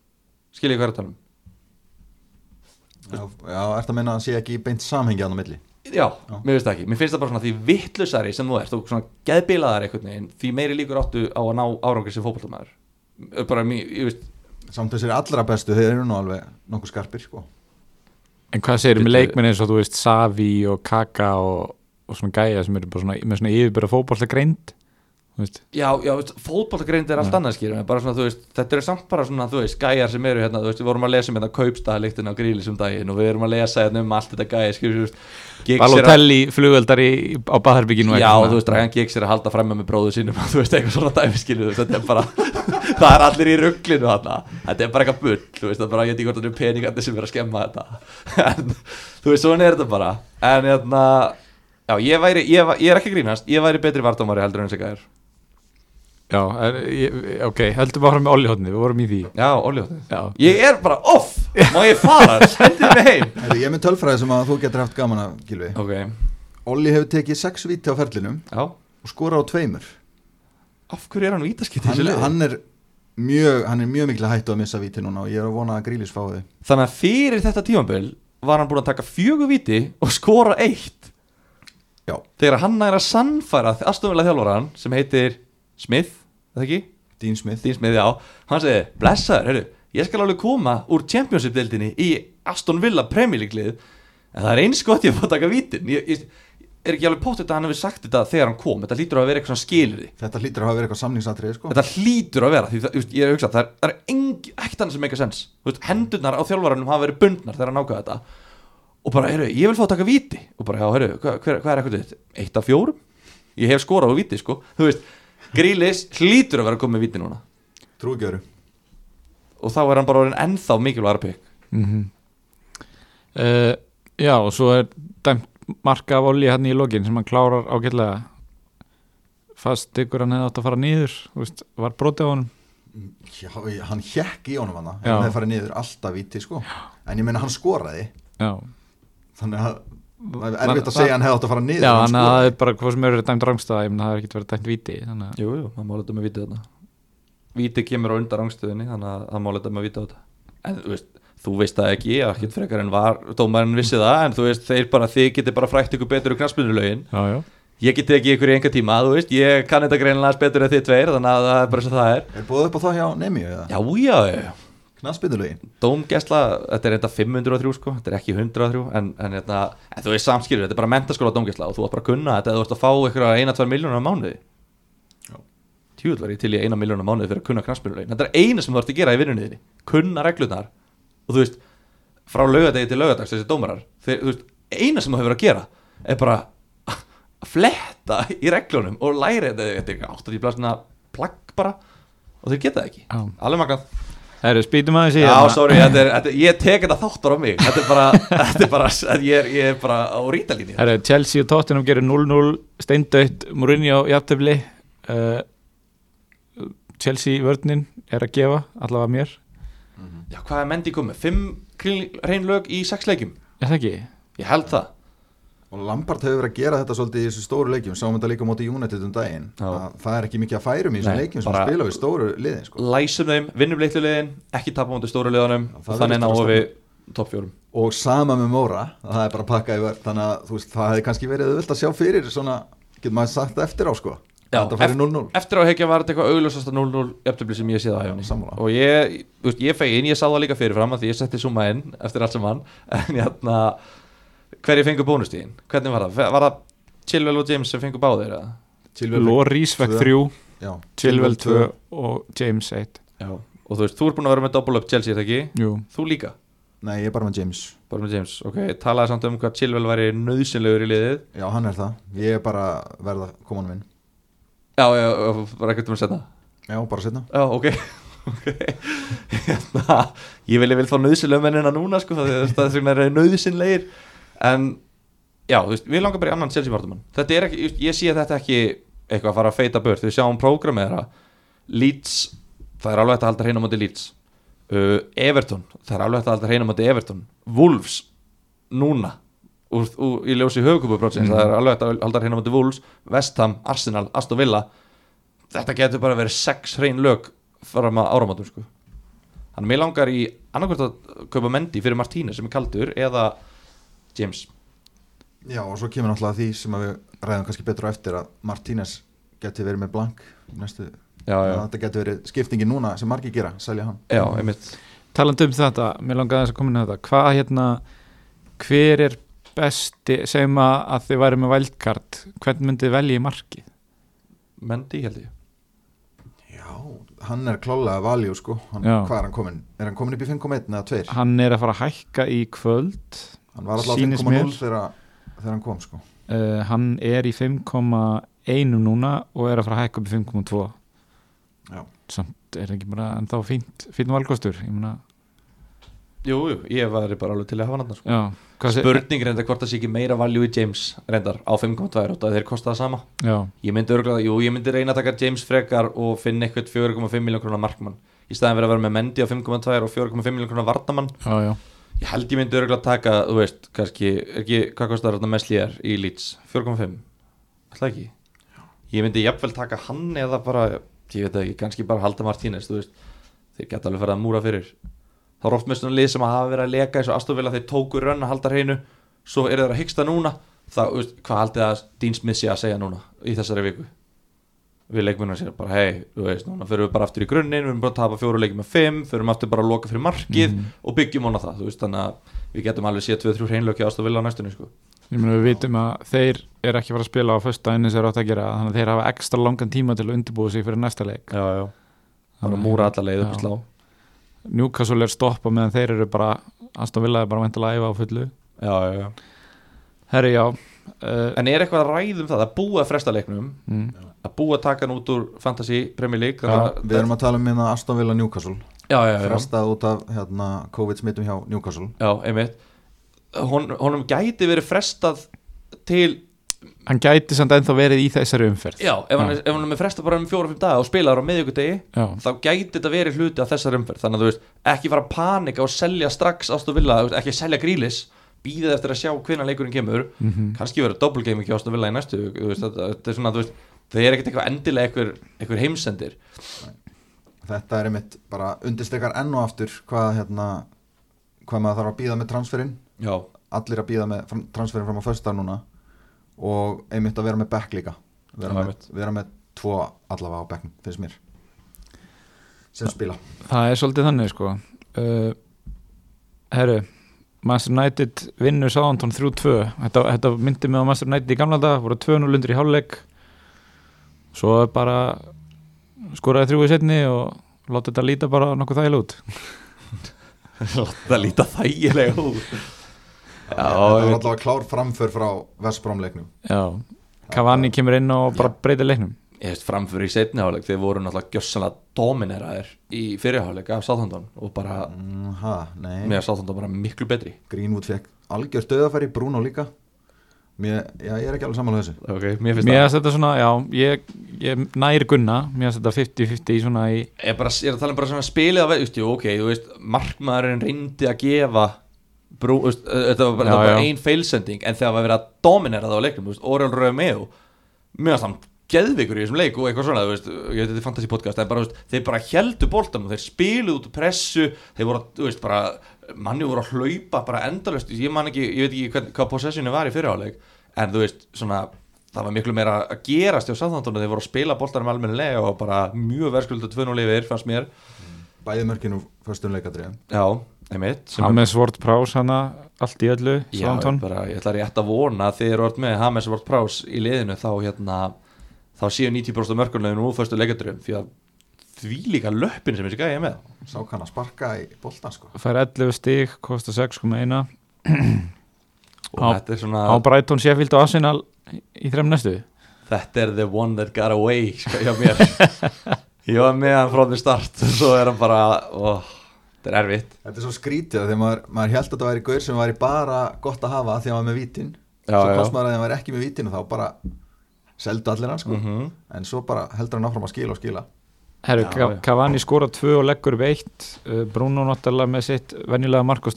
Skiljið hvað er að tala um? Já, já ert að meina að sé ekki beint samhengi á milli? Já, Já. mér finnst það ekki, mér finnst það bara svona því vittlusari sem þú ert. Og svona geðbilaðar veginn því meiri líkur áttu á að ná árangur sem fótboltamæður bara ég veist Samt þessir allra bestu, þeir eru nú alveg nokkuð skarpir sko. En hvað segir með Bíddu. leikmenn eins og þú veist Savi og Kaka og, og svona gæja sem eru bara svona, með svona yfirbyrða fótbolta greind veist? Já, já, fótboltagreind er allt annað skýrum bara svona, þú veist, þetta eru samt bara svona, þú veist, gæjar sem eru hérna, þú veist, við vorum að lesa um hérna kaupstaðaliktin á grílis um daginn og við erum að lesa hérna um allt þetta gæja, skýrum, er Balotelli flugöldar í, á Baðherbygginu Já, þú veist, Ryan Giggs er að halda fram með bróðu sínum þú veist, eitthvað svona dæmi, veist, þetta er bara það er allir í rugglinu þarna þetta er bara eitthvað bull, þú veist, það er bara, ég veit en, já, ég er að en ég, ok, höldum bara með Olli hodni, við vorum í því. Já, Já, Ég er bara off, má ég fara, sendið mig heim. Heyrðu, Ég er með tölfræði sem að þú getur haft gaman að Gilvi Ok, Olli hefur tekið sex víti á ferlinum já, og skora á tveimur. Af hverju er hann vítaskitt hann, hann er mjög hann er mjög mikil hættu að missa víti núna og ég er að vona að Grílis fái þau. Þannig að fyrir þetta tímambil var hann búin að taka fjögur víti og skora eitt. Já, þegar hann er að sannfæra aðstofnilega þjálfaran sem heitir Smith, eða ekki? Dean Smith. Dean Smith, já, hann segi blessaður, heyrðu, ég skal alveg koma úr Championship-deildinni í Aston Villa Premier League lið en það er eins gott ég að fá að taka vítin. Ég, ég er ekki alveg pótt að hann hefur sagt þetta þegar hann kom, þetta hlýtur að vera eitthvað skilri þetta hlýtur að verið eitthvað samningsatrið sko. þetta hlýtur að vera, því það, ég er að hugsa það er, það er engi, ekkert annað sem meika sens veist, hendurnar á þjálfaranum hafa verið bundnar þegar hann ákvaða þetta. Og bara, heyrðu, ég vil fá að taka víti. Og bara, já, heyrðu, hvað, hvað er eitthvað? Eitt af fjórum? Ég hef skorað á víti, sko. Þú veist, Grílis hlýtur að vera að koma með víti núna. Trú ekki öru og þá er hann bara orðin ennþá mikilvægur pikk mm uh, Já, og svo er dæmt marka af olí hann í lokin sem hann klárar ágætlega. Fast ykkur hann hefði átt að fara nýður veist, var brotið á honum. Já, hann hjekk í honum hann hann hefði farið niður alltaf víti sko. en ég meina hann skoraði. Já, þannig að það er erfitt að segja að hann hefði átt að fara niður Já en hann hann skoraði. hafði bara hvað sem eru dæmt rángstæða ég menn það hefði ekkert verið dæmt víti þannig að Jú, jú, það má leta með víti þarna Víti kemur á undan rangstöðinni þannig að það má leta með víti á þetta. En þú veist, þú veist það ekki, ekkert frekar en var dómarinn vissi það, en þú veist, þeir bara þið getið bara frækt ykkur betur úr knarspinulögin Já, já. Ég geti ekki ykkur í enga tíma, þú veist, ég kann þetta greinilega betur en þið tveir, þannig að knaspindulögin dómgæsla, þetta er enda 503 sko, þetta er ekki 103 en, en, en, en þú veist samskilur, þetta er bara mentaskóla dómgæsla og þú átt bara að kunna þetta þú ert að fá eina, tvær miljónar á mánuði. Var ég til í eina miljónar á mánuði fyrir að kunna knarspinnulegin þetta er eina sem þú ert að gera í vinnunniðinni kunna reglurnar. Og þú veist, frá laugadegi til laugadags þessi dómarar, þeir, þú veist, eina sem þú hefur að gera er bara að fletta í reglunum og læra þetta, þetta er ekki. 80 blasna það Herru, spýtum aðeins í Já, hérna. sorry, þetta er, þetta, ég tek þetta þáttur á mig Þetta er bara, þetta er bara ég, er, ég er bara á rítalínu Herru, Chelsea og Tottenham gerir 0-0 steindautt, Mourinho jafntefli uh, Chelsea vörninn er að gefa allavega mér, Já, hvað er Mendy komið? Fimm reynlög í sex leikjum? er það ekki? Ég held það og Lampard hefur verið að gera þetta svolítið í þessu stóru leikjum sáum þetta líka móti United um daginn. Að það er ekki mikið að færum í þessum Nei, leikjum sem spila við stóru liðin sko. Læsum þeim, vinnum leiklu liðin Ekki tapa mútið stóru liðanum þannig vera við topp fjórum. Og sama með Móra að það er bara að pakka í vörð þannig að veist, það hefði kannski verið auðvöld að sjá fyrir svona, getur maður sagt eftir á sko? Já, þetta færi 0-0 Eftir á hekja var þetta eitthvað augljósasta 0-0 Eftirbli sem ég sé það á henni. Og ég, ég fegin, ég sá það líka fyrirfram af Því ég setti suma inn eftir allt saman En hérna, hverju fengur bónustíðin? Hvernig var það? Var það Chilwell og James sem fengur báðir? eða? Chilwell- Loris fekk tvö. 3 Já, Chilwell 2 tvö. og James 1 Já Og þú veist, þú ert búin að vera með double up Chelsea, er það ekki? Jú, Þú líka? Nei, ég er bara með James Bara með James, ok, talaði samt um hvað Chilwell væri nöðsynlegur í liðið Já, hann er það, ég er bara verða koman minn Já, já, já, bara ekkert um að setna Já, bara setna Já, ok, ok hérna, Ég vil, ég vil fá nöðsynlega mennina núna sko, það er það sem er nöðsynlegir En, já, þú veist, við langar bara í annan Chelsea vartumann Þetta er ekki, ég- sé þetta ekki eitthvað að fara að feita burt. Við sjáum prógramið þeirra. Leeds, það er alveg hægt að halda hreina á móti Leeds. Uh, Everton, það er alveg hægt að halda hreina á móti Everton. Wolves, núna úr, úr, í ljósi höfukupubrótsins það er alveg hægt að halda hreina á móti Wolves. West Ham, Arsenal, Aston Villa. Þetta getur bara verið sex hrein lög fram að áramótum sko. þannig að mér langar í annarkvært að kaupa Mendy fyrir Martínez sem er kaldur eða James Já, og svo kemur náttúrulega því sem að við ræðum kannski betur á eftir að Martínez geti verið með blank næstu, já, já, að þetta geti verið skiptingin núna sem margir gera, selja hann já, einmitt talandi um þetta, mér langaði þess að koma inn á þetta hvað hérna, hver er besti, segjum að, þið væri með vældkart, hvern myndið þið velja í markið? Mendy held ég Já, hann er klálega valjú sko hann. Hvað er hann komin? Er hann komin upp í 5,1 eða 2? Hann er að fara að hækka í kvöld Hann var alltaf sýnist 5,0 mér. þegar, þegar hann kom sko. Uh, hann er í 5,1 núna og er að fara að hækka upp í 5,2 Já. samt er ekki bara ennþá fínt, fínt valkostur ég meina, Jú, jú, ég var bara alveg til að hafa hann sko. Spurning reynda hvort það sé ekki meira value í James reyndar á 5.2 og það þeir kosta það sama. Já, Ég myndi örgulega, jú, ég myndi reyna að taka James frekar og finna eitthvað 4,5 miljón krónar markmann í staðin fyrir að vera með Mendy á 5.2 og 4,5 miljón krónar vardamann já, já Ég held ég myndi örgulega taka, þú veist, kannski, ekki, hvað kostar þetta með slíðar í Leeds? 4,5? Ætla ekki? ég myndi jafnvel taka hann eða bara, ég veit það ekki, kannski bara halda Martínez, þú veist þeir geta alveg farið að múra fyrir þá er oft með svona lið sem að hafa verið að leka eins og Astovilla þeir tóku rönn að halda hreinu svo eru þeir að hyggsta núna þá, þú veist, hvað haldið að Dean Smith sé að segja núna í þessari viku við leikmunum sér bara, hei, þú veist, núna fyrir við bara aftur í grunninn, við erum bara að tapa fjóru leikið með fimm fyrir aftur bara að loka fyrir markið og byggjum hona það, þú veist, þannig að við getum alveg séð 2-3 hreinlöki Astovilla á næstunni, sko. Ég meina við vitum að þeir eru ekki fara að spila á fösta einu sem er átt að gera þannig að þeir hafa ekstra langan tíma til að undirbúa sig fyrir næsta leik. Já, já, það að múra alla leið upp í slá. Newcastle er stoppa meðan þeir eru bara Er já, já, já. Já uh, En er eitthvað að ræðum það að búa fresta leiknum? Mm, að búa að taka hann út úr Fantasy Premier League? Já, þannig að- við erum að tala um hérna Aston Villa Newcastle. Já, já, já, frestað út af hérna, COVID-smittum hjá Newcastle. Já, einmitt. Hon, honum gæti verið frestað til, Hann gæti samt ennþá verið í þessari umferð. Já, ef hann, Já. ef hann er með frestað bara um fjóra-fimm daga og spilaður á miðjögudegi Já, þá gæti þetta verið hluti af þessar umferð. Þannig að þú veist, ekki fara að panika og selja strax Aston Villa, ekki selja grílis býðið eftir að sjá hvenær leikurinn kemur. Mhm. kannski verið double gaming hjá Aston Villa í næstu veist, þetta, er svona, þú veist það er ekkert eitthvað endilega einhver, einhver heimsendir. Þetta er einmitt bara undirstekar enn og aftur hvað, hérna, hvað maður þarf að býða með transferinn. Já, allir að býða með transferinn fram á fösta núna og einmitt að vera með back líka. Vera, Já, með, vera með tvo allavega á backnum, finnst mér sem spila. Það er svolítið þannig sko. Uh, Herru Master United vinnur Sáðantón 3-2 þetta, þetta myndi mig á Master United í gamla dag voru 2-0 undir í hálfleik. Svo bara skoraði þrjú í setni og láta þetta líta bara nokkuð þægilega út. Það líta þægilega út. Þetta var allavega klár framför frá Vestbrómleiknum Já, Cavani kemur inn og bara breytir leiknum framfyrir í setni háleik þeir voru náttúrulega gjössanlega domineraðir í fyrirháleik af Southampton og bara, mm, ha, nei, mér að Southampton bara miklu betri. Greenwood fekk algjör stöðafæri, Bruno líka. Mér, já, ég er ekki alveg sammála þessu. Ok, mér finnst Mér það. þetta svona, já, ég, ég nær gunna. Mér finnst þetta 50-50 svona í ég er, bara, ég er að tala um bara svona spilið að veist, jú, ok, þú veist, markmaðurinn reyndi að gefa brú, þú veist, þetta var bara, bara já. ein feilsending en þegar var verið að dominera það á leiknum þú veist, Oriol Romeo mér finnst hann geðvikur í þessum leik og eitthvað svona þú veist, ég veit þetta er fantasy podcast en bara, þú veist, þeir bara heldu boltanum, þeir spiluðu út úr pressu, þeir voru, að, þú veist, bara manni voru að hlaupa bara endalust ég man ekki, ég veit ekki hvern, hvað possessionu var í fyrirháleik en þú veist, svona það var miklu meira að gerast hjá Southampton þeir voru að spila boltanum almennilega og bara mjög verðskuldu 2-0 yfir, fannst mér. Bæði mörkinu förstum leikadriðum Já, einmitt sem Hames Ward Prowse hana allt í öllu Já, bara, ég ætla rétt að vona að þið eru orð með Hames Vort Prás í liðinu þá hérna þá séu 90% af mörkunleginu úr fyrstu leikaturum því að því líka löppin sem þessi gæði með. Sá kann að sparka í boltan sko. Fær 11 stig, kostar 6,1 og Á- þetta er svona Á Brighton, Sheffield og Arsenal í þrem næstu? Þetta er the one that got away sko, hjá mér. Ég var með hann frá því start og svo er hann bara ó, þetta er erfitt. Þetta er svo skrítið að maður, maður held að þetta væri gaur sem væri bara gott að hafa því að hann var með vítin. Já, svo komst maður að hann væri ekki með vítin og þá bara seldu allir hann sko. Mm en svo bara heldur hann áfram að skila og skila. Herru. Cavani skora 2 og leggur upp 1 uh, Bruno náttúrulega með sitt venjulega mark og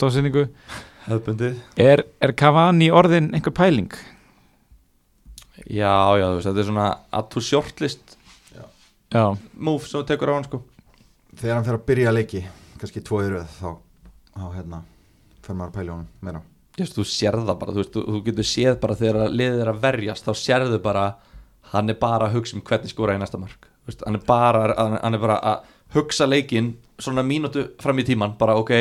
hefðbundið. Er, er Cavani orðin einhver pæling? já, já, þú veist, þetta er svona að to shortlist Já, move sem þú tekur á hann sko. Þegar hann fer að byrja leiki kannski tvo í röð þá, þá hérna fer maður að pæla honum meira. Just, þú sérð það bara, þú, veist, þú, þú getur séð bara þegar liðið er að verjast, þá sérðu bara hann er bara að hugsa um hvernig skora í næsta mark, Þú veist, hann er bara hann er bara að hugsa leikinn svona mínútu fram í tíman, bara ok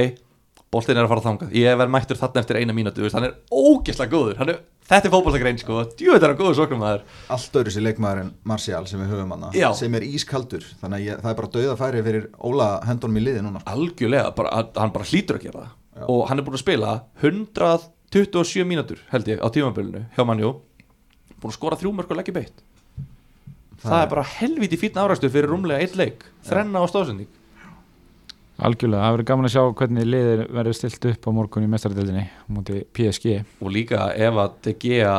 boltinn er að fara þangað, ég verð mættur þarna eftir eina mínútu, hann er ógeðslega góður. Er, þetta er fótballtagrein sko, djúveit er hann góður soknum maður, allt öðru sér leikmaður en Martial sem við höfum hann sem er ískaldur. Þannig að ég, það er bara dauða færi fyrir Óla hendunum í liði núna sko. algjörlega bara, hann- bara hlýtur að gera það. Já. og hann er búin að spila 127 mínútur held ég á tímabilinu hjá mannjú búin að skora þrjú mörg og leggja beitt það, er bara helviti fínn áræstu fyrir rúmlega eitt leik. Þrenna á stóðsending algjörlega, það verður gaman að sjá hvernig liðir verður stilt upp á morgun í mestaradildinni múti PSG og líka ef að Gea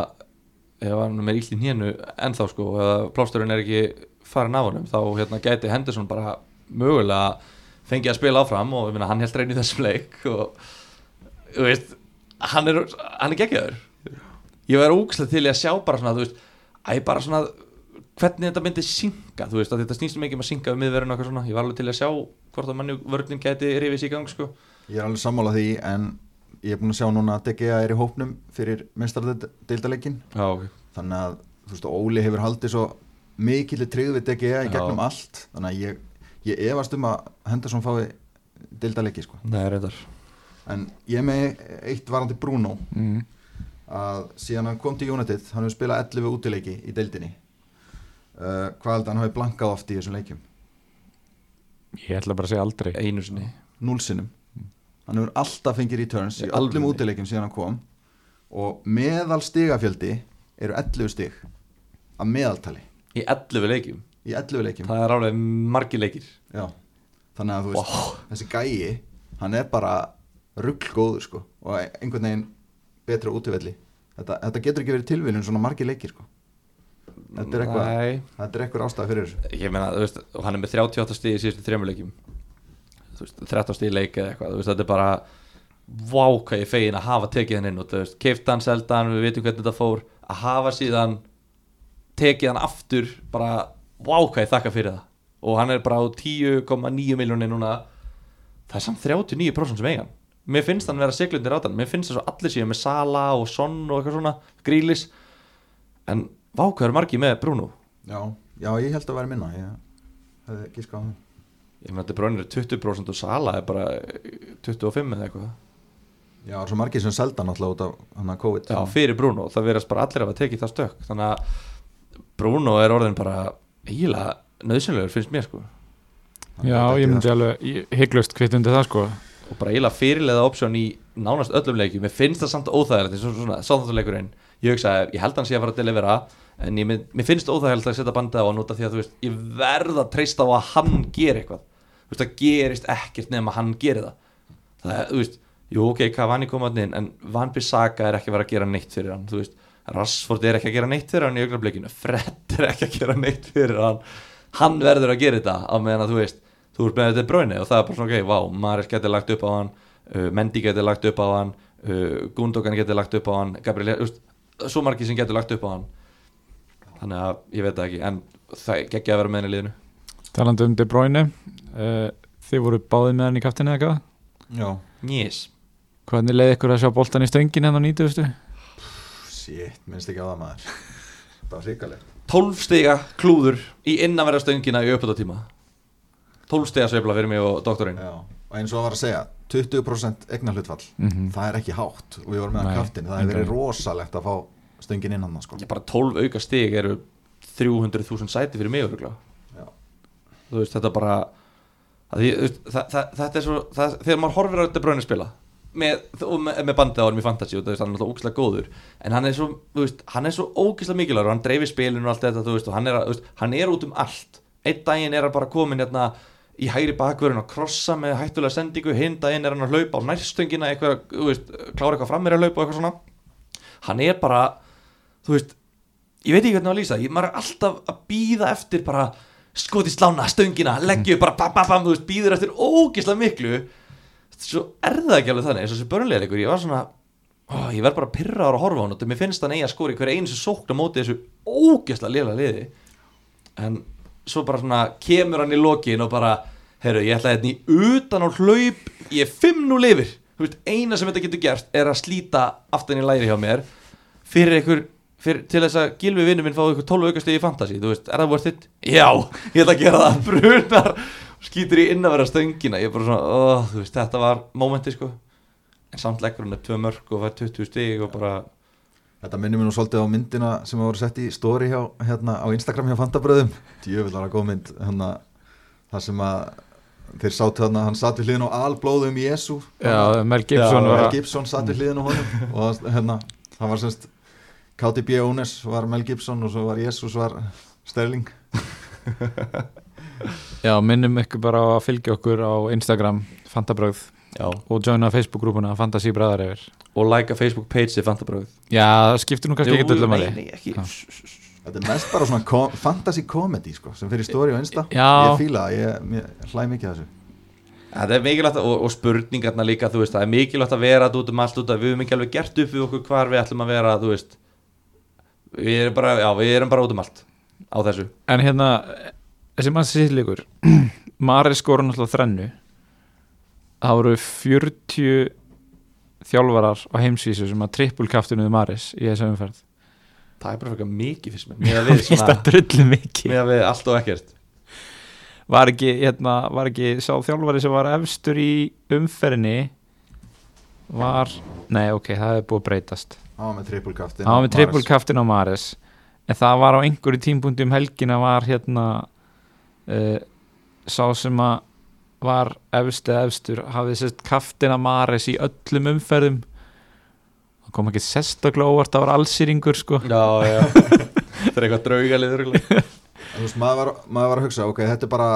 ef hann er með illt í hnénu ennþá sko eða plásturinn er ekki farin af honum þá hérna gæti Henderson bara mögulega fengið að spila áfram og meina, hann held reyni í þessum leik og veist hann er, er geggjaður. Ég verður ógæslega til að sjá bara svona þú veist, æ bara svona hvernig þetta myndi synka þú veist að þetta snýst mikið um að synka við miðverðinu og eitthvað svona. Ég var alveg til að sjá hvort að manni vörnin gæti rifis í gang sko. Ég er alveg sammála því en ég er búin að sjá núna að DGA er í hópnum fyrir mestardeildaleikin já, ok. Þannig að þú veist Óli hefur haldið svo mikillir tryggð við DGA í Já. gegnum allt. Þannig að ég, ég efast um að Henderson fái deildaleiki sko. Nei, reyndar. En ég með eitt varandi Bruno. Mm. að síðan hann kom til United hann hefur spilað 11 útileiki í deildinni uh, hvað held að hann hafi blankað oft í þessum leikjum? Ég ætla bara að segja aldrei. Einu sinni. Núlsinnum hann hefur alltaf fengið returns í Í alvörunni? öllum útileikim síðan hann kom. Og meðal stigafjöldi eru 11 stig að meðaltali. Í 11 leikjum? Í 11 leikjum. Það er alveg margir leikir. Já. þannig að þú veist þessi gæi, hann er bara ruggl sko. Og einhvern veginn betra útivelli. Þetta, þetta getur ekki verið tilviljun svona margir leikir sko þetta er eitthvað þetta er eitthvað ástæða fyrir þessu. Ég meina, þú veist, hann er með 38 stíð í síðustu veist, 13 stíð leik eða eitthvað, þú veist, þetta er bara vá hvað ég er fegin að hafa tekið hann inn og þú veist, keift hann, selda hann, við vitum hvernig þetta fór. Að hafa síðan tekið hann aftur, bara vá hvað ég þakka fyrir það. Og hann er bara á 10,9 miljónir núna. Það er samt 39% sem eigan mér finnst hann vera siglundir á þann mér finnst þess að allir séu með Sala og Son og eitthvað svona, Grílis en vá hvað eru margir með Bruno? Já, já, ég held að vera minna ég hefði á það. Ég meina þetta brunir er 20% og Sala er bara 25 eða eitthvað. Já, það er svo margir sem selda náttúrulega út af hann að COVID. Já, fyrir Bruno, það verðast bara allir að hafa tekið það stök Þannig að Bruno er orðin bara eiginlega nöðsynlegur finnst mér sko. Hann Já, ég ekki myndi alveg hygglust kvitt undir það sko. Og bara eiginlega fyrirlega option í nánast öllum leikjum. Mér finnst það samt óþægilegt eins og svona sáþáttuleikurinn Ég hugsa, ég held að hann sé að fara að delivera en ég, mér finnst óþægilegt að setja bandið á hann út af því að þú veist, ég verð að treysta á að hann geri eitthvað. Þú veist, það gerist ekkert nema hann geri það. Það er, þú veist, jú ok, Cavani kom að inn en Van Bissaka er ekki að vera að gera neitt fyrir hann Þú veist, Rashford er ekki að gera neitt fyrir hann í augnablikinu. Fred er ekki að gera neitt fyrir hann. Hann verður að gera þetta á meðan að þú veist, þú með þetta bráinu og það er bara svona, ok, vá, Maris getur lagt upp á hann uh, Mendy getur lagt upp á hann uh, Gundogan getur lagt upp á hann Gabriel, þú veist, svo margir sem getur lagt upp á hann. Þannig að ég veit það ekki en það geggja að vera með henni í liðinu. Talandi um De Bruyne uh, Þið voru báðið með hann í kaftinu eða eitthvað Já, Yes. Hvernig leiði ykkur að sjá boltan í stöngin hérna á 90 shit, minnst ekki á það maður. Bara hrikaleg. 12 stiga klúður í innanverða stöngina í uppöldatíma 12 stiga sveifla fyrir mig og doktorinn. Já, og eins og að var að segja 20% egna hlutfall Mhm. það er ekki hátt. Og við vorum með að kaftin það hefur verið rosalegt að fá stöngin inn hann sko. ég bara 12 auka stig eru 300.000 sæti fyrir mig veist þetta bara því, það, það, þetta er svo það, þegar maður horfir á þetta bröðinu spila með, með, með bandið á hann í fantasy og það er náttúrulega ógislega góður en hann er svo, veist, hann er svo ógislega mikilvægur og hann dreifir spilinu og allt þetta veist, og hann, er, hann er út um allt. Einn daginn er hann bara komin hérna í hægri bakverðin og krossa með hættulega sendingu hinn daginn er hann að hlaupa á nærstöngina eitthvað, þú veist, klára eitthvað fram meira að hlaupa og eitthvað svona. Hann er bara þú veist, ég veit ekki hvernig að lýsa ég maður er alltaf að býða eftir bara skoti slána, stöngina, leggju bara bam, bam, bam, þú veist, býður eftir ógislega miklu. Svo er það ekki alveg þannig eins og þessi börnleirikur, ég var svona ó, ég verð bara pyrraður að horfa á hann og mér finnst hann eigi að skori hver svo bara svona kemur hann í lokin og bara, heyrðu, ég ætla hérna í utan á hlaup, ég er 5-0 yfir. Veist, eina sem þetta getur gert er að slíta aftan í læri hjá mér fyrir einhver til þess að Gilvi vinnu minn fá einhver 12 aukastegi í fantasy, þú veist, er það worth it? Já, ég ætla að gera það, brunar skýtur í innavera stöngina. Ég er bara svona, ó, þú veist, þetta var momenti sko, en samt leggur hann upp tvö mörg og fær 20 stig og bara Þetta minnir mér nú svolítið á myndina sem voru sett í story hjá, hérna, á Instagram hjá Fantabröðum. Að góð mynd hérna, það sem að þeir sátu þarna, hann satt við hliðin á alblóðum Jésu Já, Mel Gibson Já, var Mel Gibson satt við hliðin á honum og hérna, það var semst KTB Ones var Mel Gibson og svo var Jesus var Sterling. Já, minnum ykkur bara að fylgja okkur á Instagram Fantabröð já, og joina Facebook-grúpuna Fantasí Bræðar yfir og like a Facebook page til Fantabröð Já, það skiptir nú kannski ekki öllum að nei, nei, ekki. Já. Þetta er mest bara svona kom, fantasy comedy sko, sem fyrir story á Insta. Já. Ég fíla, það, ég, ég hlæ mikið þessu. Það er mikilvægt og, og spurningarna líka þú veist, það er mikilvægt að vera út um allt út af. Við höfum ekki alveg gert upp við okkur hvar við ætlum að vera þú veist. Við erum bara, já, við erum bara út um allt á þessu. En hérna, þessi mann sýðleikur Mari skora náttúrulega þrennu Það voru 40 þjálfarar á heimsvísu sem að trippulkaftunuðu Maris í þessu umferð. Það er bara fyrir mikið fyrst mér. Með að við, Mér finnst það svona, drullu mikið. með að við allt og ekkert. Var ekki, hérna, var ekki sá þjálfari sem var efstur í umferðinni var, nei ok, það er búið að breytast. Hann var með trippulkaftin það var með trippulkaftin á Maris en það var á einhverju tímpunkti um helgina var hérna uh, sá sem að var efst eða efstur hafði sérst kaftin á Maris í öllum umferðum. Það kom ekki sérstaklega óvart það var allsýringur sko. Já, já. Það er eitthvað draugalið örugglega. þú veist, maður var, maður var að hugsa, ok, þetta er bara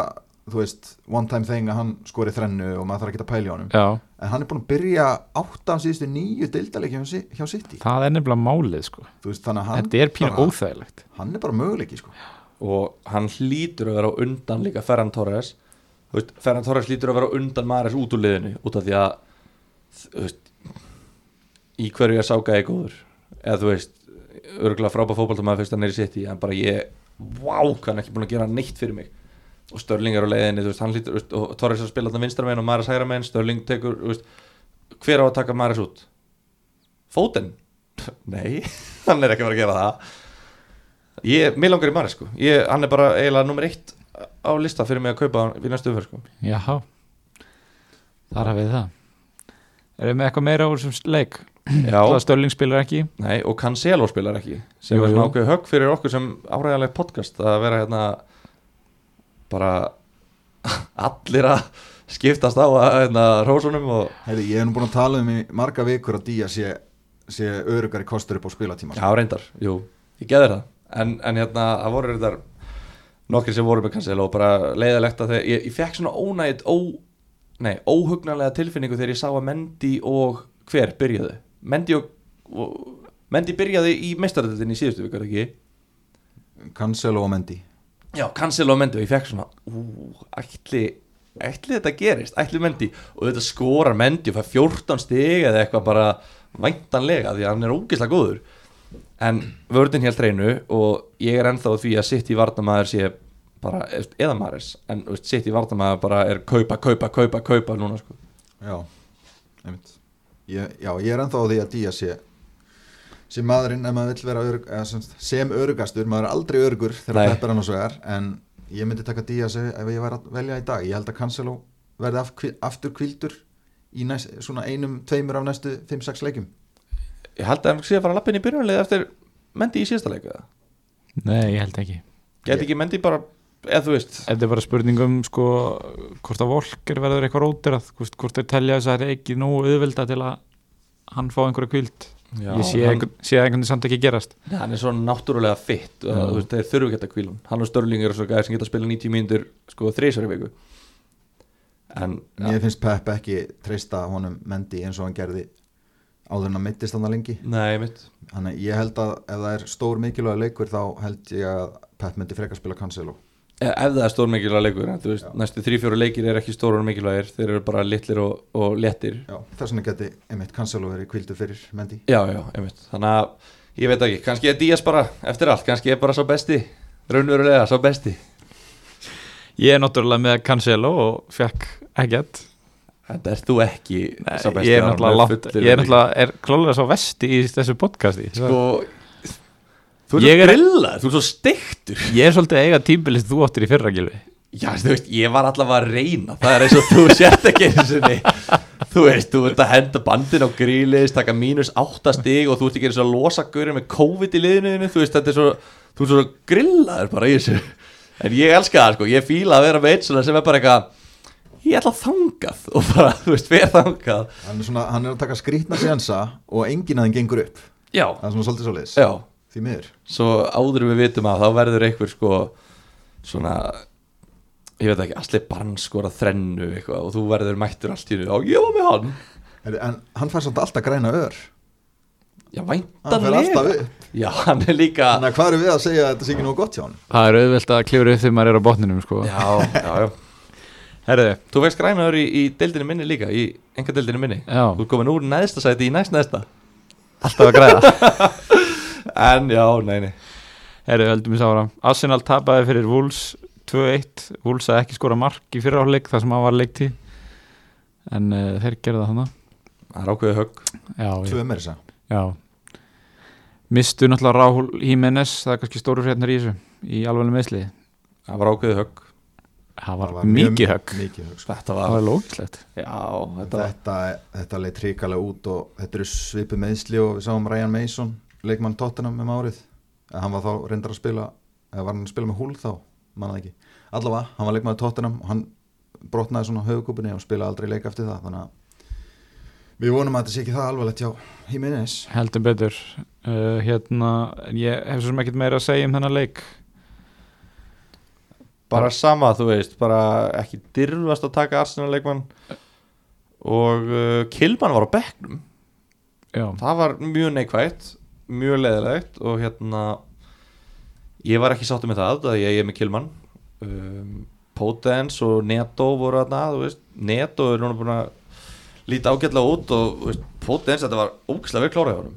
þú veist, one time thing að hann skori þrennu og maður þarf ekki að pæla í honum. Já, en hann er búin að byrja átta af síðustu nýju deildalegi hjá, hjá City. Það er nefnilega málið sko. Þú veist, hann, þetta er pínu bara, óþægilegt. hann er bara möguleiki sko. og hann hlýtur að vera á undan líka Ferran Torres Ferran Torres hlýtur að vera undan Maris út úr liðinu út af því að veist, í hverju ég sáka ég góður? Eða þú veist, örgulega frábæð fótboltamaður fyrst hann er í sitt í, en bara ég hvað hann er ekki búin að gera neitt fyrir mig. Og Störling er á leiðinni, þú veist, þú veist, og Torres er að spila þetta vinstra megin og Maris hægra megin Störling tekur, hver á að taka Maris út? Fóten? Nei, hann er ekki að fara að gera það. Ég, mér langar í Maris sko. Ég, hann er bara eiginlega nummer eitt á lista fyrir mig að kaupa hann við næstu umferð sko. Jáhá Þar hafið það. Erum við eitthvað meira úr þessum leik? Já, Það Störling spilar ekki? Nei, og Cancelo spilar ekki sem Jú, er svona ákveð högg fyrir okkur sem áræðanlegt podcast að vera hérna bara allir að skiptast á hérna rósunum og Heyri, ég hef nú búin að tala um í marga vikur að Díaz sé, sé örugari kostur upp á spilatíma já, reyndar, jú, ég geði það. En, en hérna, það voru reyndar nokkri sem voru með Cancelo og bara leiðilegt að þeir, ég, ég fekk svona ónægit ó, nei, óhugnarlega tilfinningu þegar ég sá að Mendy og hver byrjaðu? Mendy og, og Mendy byrjaði í meistaratöldinni í síðustu vikar ekki? Cancelo og Mendy. Já, Cancelo og Mendy og ég fekk svona ú, ætli, ætli þetta gerist? Ætli Mendy? Og þetta skorar Mendy og fær 14 stig eða eitthvað bara væntanlega því að hann er ógeðslega góður en vördin helt reynu og ég er ennþá því að sitt í varnamæður sé bara, eða Maris en veist, sitt í varnamæður bara er kaupa, kaupa, kaupa, kaupa núna sko. Já, einmitt. Ég, Já, ég er ennþá því að Díaz sé sem maðurinn ef maður vill vera eða, sem, sem örugastur, maður er aldrei örugur þegar. Pepp er hann og svo er en ég myndi taka Díaz ef ég væri að velja í dag. Ég held að Cancelo verði af, aftur kvildur í næst, svona einum, tveimur af næstu 5-6 leikjum Ég held að hann sé að fara að lappa inn í byrjunarlið eftir Mendy í síðasta leika Nei, ég held ekki. Geti ekki Mendy bara, eða þú veist? Þetta er bara spurningum sko hvort að Volker verður eitthvað rótirað hvort, þeir telja þess að það er ekki nógu auðvelda til að hann fá einhverja kvild Já, Ég sé, hann- að einhvern veginn samt ekki gerast. Nei, hann er svo náttúrulega fitt þú veist, þeir þurfu ekki að kvíla hann og Störling eru svo gæði sem geta að spila 90 mínútur sko þrísar í viku. En Mér finnst Pepp ekki treysta honum Mendy eins og hann gerði áður en að mittist hann lengi. Nei, mitt Þannig ég held að ef það er stór mikilvæg leikur þá held ég að Pepp myndi frekar spila Cancelo. Ef, ef það er stór mikilvæg leikur veist, næstu þrý-fjóru leikir er ekki stórar og mikilvægir þeir eru bara litlir og, og léttir. Já, þess vegna geti einmitt Cancelo verið kvildu fyrir Mendy. Já, já, einmitt. Þannig að ég veit ekki, kannski er Díaz bara eftir allt, kannski er bara svo besti raunverulega, svo besti. Ég er náttúrulega með Cancelo og fekk ekkert þetta er þú ekki Nei, Ég er náttúrulega er klálega svo vesti í þessu podcasti. Sko þú ert er- svo grillað, þú ert svo steiktur. Ég er svolítið eiga tímbilist þú áttir í fyrra gilvi Já, þú veist, ég var allavega að reyna. Það er eins og þú sért ekki eins og Þú veist, þú ert að henda bandin á grílis Taka mínus átta stig Og þú ert ekki eins og að losa gaurið með COVID í liðinu Þú veist, þetta er svo Þú ert svo grillaður bara í þessu. En ég elska það, sko, ég fíla að vera með svona sem er bara eitthvað Ég ætla að þangað Og bara, þú veist, fyrir þangað. Hann er, svona, hann er að taka skrítna sénsa og enginn að þeim gengur upp. Já, það er svona svolítið svoleiðis. Já. Því miður. Svo áður við vitum að þá verður einhver sko Svona Ég veit ekki, allir barn skora þrennu eitthvað og þú verður mættur allt í hennu og ég var með hann. En hann fær samt alltaf græna ör. Já, hann væntanlega. Já, hann er líka þannig að hvað eru við að segja að þetta sé ekki nú gott hjá hann Það er auðvelt að klifra upp þegar maður er á botninum sko. Já, já, já Herðu, Þú veist grænaður í, í deildinu minni líka Í enga deildinu minni. Já, Þú er komin úr neðsta sæti í næst neðsta alltaf að græða. En já, nei, nei. Herðu, heldum við sára Arsenal tapaði fyrir Wolves 2-1 Wolves að ekki skora mark í fyrra áleik þar sem hann var leikti en uh, þeir gerðu það hana Það er ákveðið högg. Tvö meira þess að já. Mistu náttúrulega Ráhul Jiménez það er kannski stóru frétnar í þessu í alveg meðsli Það var ákveðið högg það var, mjög- mikið högg. sko. Þetta var var lókislegt þetta var Þetta, þetta leit hrikalega út og þetta eru svipu meðsli og við sáum Ryan Mason leikmann Tottenham um árið. Hann var þá reyndar að spila eða var hann að spila með húl þá, manna það ekki. Allavega, hann var leikmann Tottenham og hann brotnaði svona höfukúpunni og spilaði aldrei leik eftir það þannig að við vonum að þetta sé ekki það alvarlegt hjá Jiménez. Heldur betur. Uh, hérna, en ég hef svo sem ekkert meira að segja um þennan leik bara sama, þú veist bara ekki dyrfast að taka Arsenal leikmann. Og uh, Kilman var á bekknum. Já, það var mjög neikvægt mjög leðilegt og hérna ég var ekki sáttu með það að ég er með Kilman. Um, Potens og Neto voru þarna, þú veist. Neto er núna búin að líta ágætlega út og þú veist, Potens, þetta var ógislega vel klárað á honum.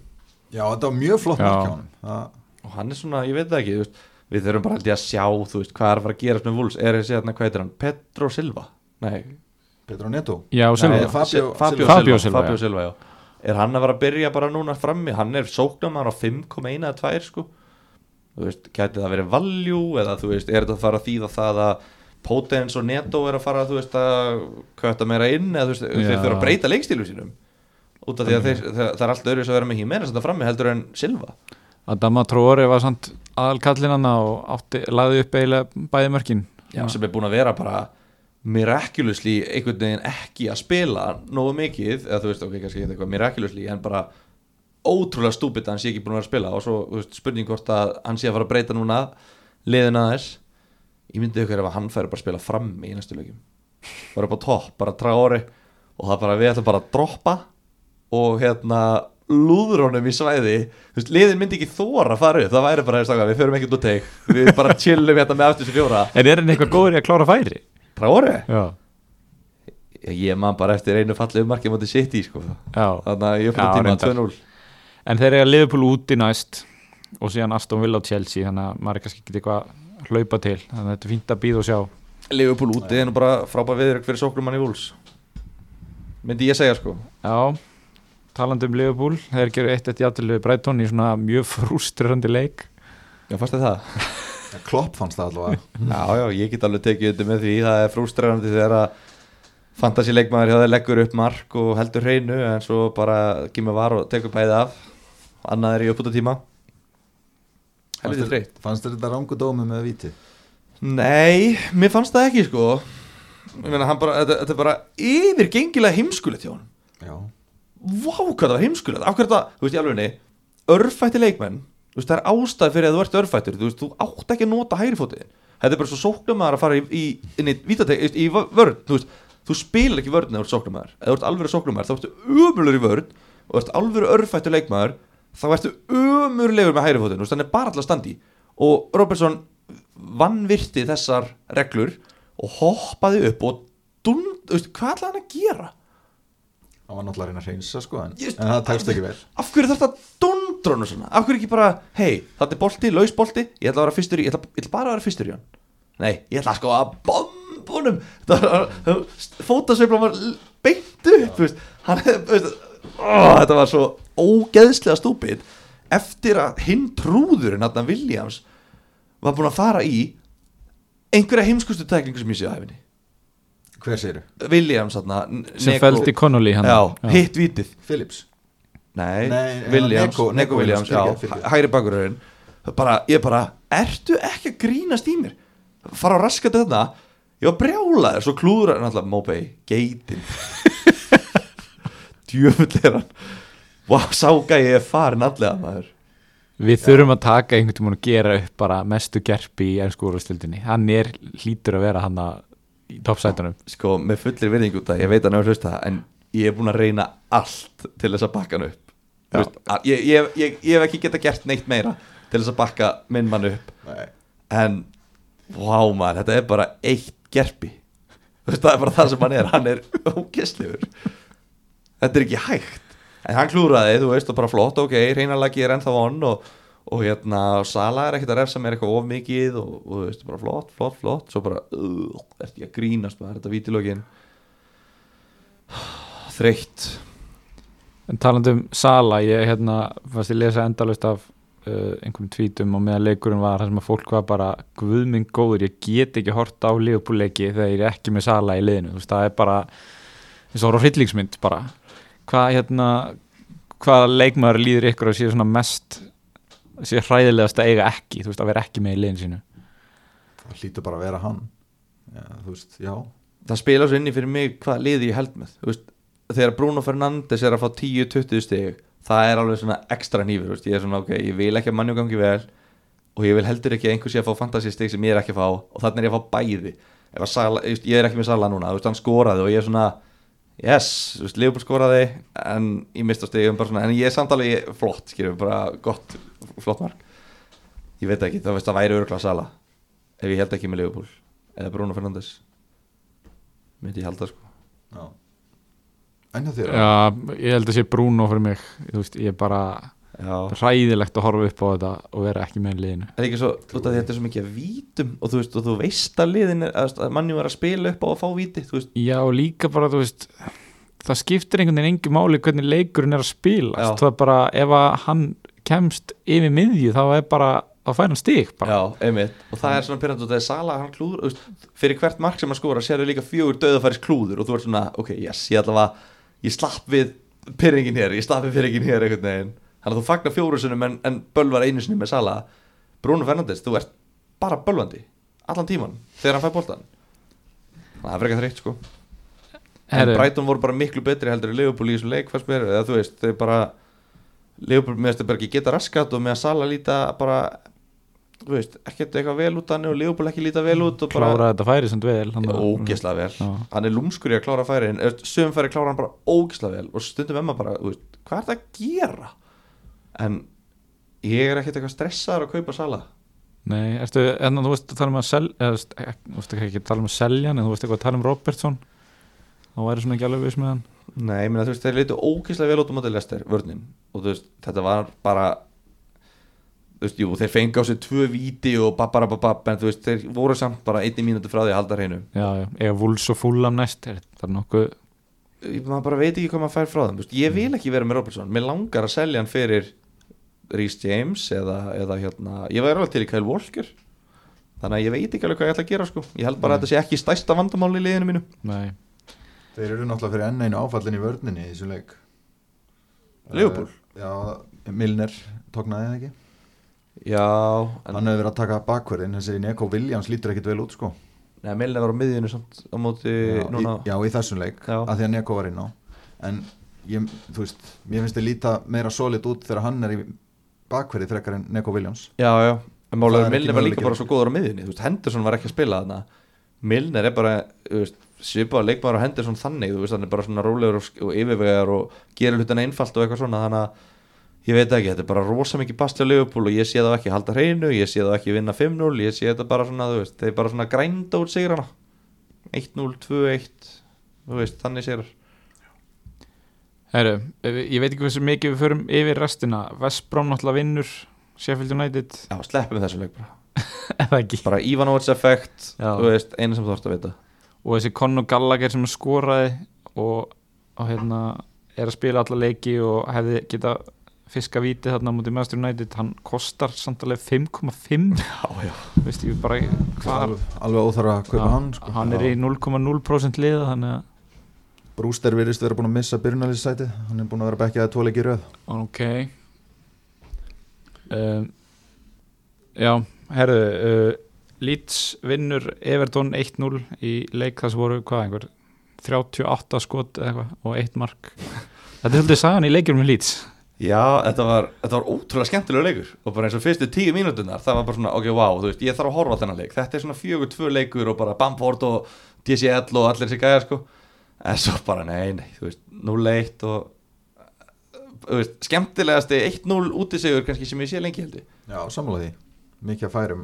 Já, þetta var mjög flott Já. mark hjá það, og hann er svona, ég veit það ekki þú veist, við þurfum bara ég að sjá, þú veist, hvað er að fara að gerast með Wolves, er þessi hérna, hvað heitir hann, Petro Silva? Nei, Petro Neto? Já, Nei, Silva. Fabio- Fabio, Fabio Silva, Silva, Fabio já. Silva, já. er hann að vera að byrja bara núna frammi? Hann er sóknum, hann á 5,1 eða 2 sko. Þú veist, gæti það verið value eða þú veist, er þetta að fara að þýða það að Potens og Neto er að fara þú veist, að kötta meira inn eða þú veist, þeir Já. þurfa að breyta leikstílu sínum? Út af því að þeir, það, það er allt öðru sem vera með Jimenez þetta frammi heldur en Silva. Adama Traore var samt aðal kallinn hann og átti, laði upp eiginlega bæði mörkin. Já, sem er búin að vera bara miraculously einhvern veginn ekki að spila nógu mikið, eða þú veist, ok, kannski eitthvað miraculously, en bara ótrúlega stúpid að hann sé ekki búin að vera að spila. Og svo veist, spurning hvort að hann sé að fara að breyta núna liðin aðeins. Ég myndi ykkur ef að hann færi bara að spila frammi í næstu leikum bara upp á topp, bara traga og það bara, við ætlum bara að droppa og hérna lúður honum í svæði. Veist, liðin myndi ekki þóra að fara upp. Það væri bara, okkar, við förum ekkert út teik við bara chillum hérna með aftur sem fjóra. En er hann eitthvað góður í að klára færi? traga Já, ég man bara eftir einu fallegu marki á móti City sko. já. Þannig að ég fyrir tíma reyndar. 2-0 En þeir eiga Liverpool úti næst og síðan Aston Villa og Chelsea þannig að maður er kannski ekki eitthvað að hlaupa til. Þannig að þetta er fínt að býða og sjá. Liverpool úti nú bara frábær viðrökk fyrir sóknumann í Wolves. Myndi ég segja sko. Já, talandi um Liverpool þeir geru eitt eitt játtil við Brighton í svona mjög frústrandi leik. Já fannst þið það? Klopp fannst það allavega. Já já ég get alveg tekið undir með því. Það er frústrarandi þegar að fantasy leikmaður hjá þeir leggur upp mark og heldur hreinu en svo bara kemur var og tekur bæði af. Annað er í uppbúta tíma helviti þreytt. Fannst þér þetta rángu dómi með víti? Nei, mér fannst það ekki sko. Ég meina, hann bara, þetta, þetta er bara yfirgengilega heimskulegt hjá hann Já Vá, hvað það var heimskulegt. Af hverju þetta, þú veist, í alvegni Örfætti leikmenn, þú veist, það er ástæð fyrir að þú ert örfættur Þú veist, þú átt ekki að nota hægri fótið Þetta er bara svo sóknumæður að fara í, í, í, í vörn Þú veist, þú spilar ekki vörn eða þú ert sóknumæður Eða þú ert alvöru sóknumæður, þá ertu umurlegur í vörn Og ert alvöru örfættur leikmaður Þá ertu umurlegur með hægri fótið Þú veist, hann er bara alltaf standi Og Robertson vannvirti þessar reglur og hoppaði upp og dund, þú veist, hvað ætlaði hann að gera? Það var náttúrulega að reyna að reynsa sko en, Just- en það tekst ekki vel. Af hverju þarf dundrun og svona? Af hverju ekki bara, hei, þetta er bolti, laus bolti Ég ætla í, ég ætla, ég ætla bara að vera fyrstur í hann. Nei, ég ætla sko að bombunum Fótasveiflan var beint upp, Hann, veist, ó, þetta var svo ógeðslega stúpid. Eftir að hinn trúðurinn, þarna Williams Var búin að fara í Einhverja heimskustu tæklingu sem ég sé á hæfinni Hver þú? Williams þarna sem fældi Connolly hann Já, hitt vítið Phillips. Nei, Nei, Williams, Neko- Neko, Neko Williams, Williams, já, hægri bakurinn. Bara, ég bara, ertu ekki að grínast í mér? Fara að raska þetta ég var brjálaður, svo klúður hann alltaf Mobay, geitin djöfull er hann. Wow, sáka ég er farin allega maður. Við þurfum að taka einhvern tímann og gera upp bara mestu gerpi í ennsku úrvastildinni hann er hlýtur að vera hann í toppsætunum. Sko, með fullir virðing út að ég veit að náður hlusta en ég er búin að reyna allt til þess að bakka hann upp. Þú veist, að- ég, ég, ég, ég hef ekki geta gert neitt meira til þess að bakka minn mann upp. Nei. En vá maður, þetta er bara eitt gerpi. Þú veist, það er bara það sem hann er hann er ógæslegur þetta er ekki hægt. En hann klúraði, þú veist, og bara flott ok, reynalagi er ennþá on og, og hérna Sala er ekkert að refsa mér eitthvað of mikið og, og þú veist, bara flott, flott, flott. Svo bara, uh, ertu ég að grínast maður, þetta vítilógin þreytt. En talandi um Sala, ég hérna fannst ég lesa endalust af uh, einhverjum tvítum og meðan leikurinn var þar sem að fólk var bara guðminn góður, ég get ekki horta á leifbúleiki þegar ég er ekki með Sala í liðinu, þú veist, það er bara eins og hryllingsmynd bara. Hvað hérna hvaða leikmaður líður ykkur að sé svona mest sé hræðilegast að eiga ekki, þú veist, að vera ekki með í liðinu sínu. Það hlýtur bara að vera hann. Já, þú veist, já. Það spila svo inni fyrir mig hvað liði ég held með þú veist, þegar Bruno Fernandes er að fá 10-20 stig það er alveg svona ekstra nýfur þú veist, ég er svona ok, ég vil ekki að mannjú gangi vel og ég vil heldur ekki að einhver sé að fá fantasy stig sem ég er ekki að fá og þannig er ég að fá bæði. Ef að Sala, veist, ég er ekki með Sala núna þú veist, hann skoraði og ég er svona yes, þú veist, Leopold skoraði en ég mista stigum bara svona en ég er samtalið flott, skilur, bara gott flott mark. Ég veit ekki, þá veist, það væri öruglega Sala ef ég held ekki með Leopold eða Bruno Fernandes. Myndi ég halda sko. Já. En hjá þér? Já, ég held að sé Bruno fyrir mig, þú veist, ég er bara Já, hræðilegt að horfa upp á þetta og vera ekki með liðinu. Er ekki svo, af því að þetta er svo mikið að vítum og þú veist, og þú veist að liðin er, að, að mannjú er að spila upp á að fá víti þú veist, Já, og líka bara, þú veist það skiptir einhvern veginn engu máli hvernig leikurinn er að spila það er bara, ef að hann kemst yfir miðju, þá er bara að fæna stig bara. já, einmitt. Og það er svona pyrrand og það er Sala, hann klúður veist, fyrir hvert mark sem hann skora, sérðu líka fjögur döðafæris klúður og þú ert svona, ok, yes, ég allavega ég slapp við pyrringin hér ég slapp við pyrringin hér einhvern veginn. Þannig að þú fagnar fjóru sinum en, en bölvar einu sinni með Sala Bruno Fernandes, þú ert bara bölvandi allan tíman þegar hann fær boltan það er frekar þreytt sko. En Brighton voru bara miklu betri heldur í Liverpool í þessum leik fannst mér, eða þú veist, þeir bara Liverpool með þetta bara ekki geta raskat og með að Sala líta bara veist, ekkert eitthvað vel út hann og Liverpool ekki líta vel út klára þetta færi sem vel hann- ógislega vel. Já. hann er lúmskur í að klára færi en sögum færi klára hann bara ógislega vel og stundum emma bara, veist, hvað er það að gera? En ég er ekkert eitthvað stressaður að kaupa Sala Nei, ertu, en þú veist að tala um að selja þú veist, ekki að tala um að selja en þú veist eitthvað að tala um Robertson. Þá væri svona ekki alveg viss með hann. Nei, ég meina þú veist, þeir leitu ógeðslega vel út á móti Lester, vörnin og þú veist, þetta var bara þú veist, jú, þeir fengi á sig tvö víti og babbarababab, en þú veist, þeir voru samt bara einni mínúti frá því að halda hreinu. Já, já, eða Wools og Fulham næst? Er það er nokkuð Ég- maður bara veit ekki hvað maður fær frá þeim þú veist, ég vil ekki vera með Robertson, mér langar að selja hann fyrir Rhys James eða, eða hérna, ég væri alveg til í Kyle Walker. Þannig að ég veit ekki alveg hvað ég ætla að gera sko, ég held bara að þetta sé ekki stærsta vandamál í liðinu mínu. Nei, Þeir eru náttúrulega fyrir enn einu áfallin í vörninni í þessum leik. Liverpool? Já, Milner tóknaði það ekki? Já, Hann hefur verið að taka bakverðin þessi Neko Williams lítur ekkit vel út sko. Neða, Milner var á miðjunu samt á móti já, núna. í, já, í þessum leik Já. að því að Neko var inn á. En ég, þú veist, mér finnst þið líta meira solid út þegar hann er í bakverði frekar en Neko Williams. Já, já, en málega er Milner var líka bara svo góður á miðjunni. Henderson var ekki að spila þarna. Milner er bara, þú veist, svipaða leikmaður á Henderson þannig, þú veist, hann er bara svona rólegur og, og yfirvegar og gerir hlutina einfalt og eitthvað svona, þannig að ég veit ekki, þetta er bara rosa mikið á Liverpool og ég sé það ekki halda hreinu, ég sé það ekki vinna 5-0, ég sé þetta bara svona, þú veist, þeir bara svona grænda út sigrana. 1-0, 2-1 þú veist, þannig sigrar herru, ég veit ekki hversu mikið við förum yfir restina. West Brom náttúrulega vinnur Sheffield United. Já, sleppum við þessu leik bara, bara Ivanovic effekt, þú veist, einu sem þú þarfst að vita og þessi Conor Gallagher sem skoraði og, og hérna er að spila alla leiki og hefði geta fiska víti þarna mútið Master United hann kostar samtalið 5,5 Já, já. Veist ég bara hvað alveg, alveg óþarf að kaupa hann sko. hann er í 0,0% liða þannig að Brúster virðist vera búin að missa byrjunarlýssætið hann er búin að vera bekkjaði tvo leiki í röð. Ok. Um, já herru uh, Leeds vinnur Everton 1-0 í leik þess voru hvað einhver 38 skot eða eitthvað og 1 mark. Þetta er svolítið sagan í leikjum með Leeds. Já, þetta var, þetta var ótrúlega skemmtilega leikur og bara eins og fyrstu tíu mínútunar það var bara svona, ok, wow, þú veist, ég þarf að horfa á þennan leik. Þetta er svona fjögur, tvö leikur og bara Bamford og DCL og allir þessi gæjar sko. En svo bara, nei, nei, þú veist 0-1 og þú veist, skemmtilegasti 1-0 útisigur kannski sem ég sé lengi heldur Já, sammála því. Mikið að færum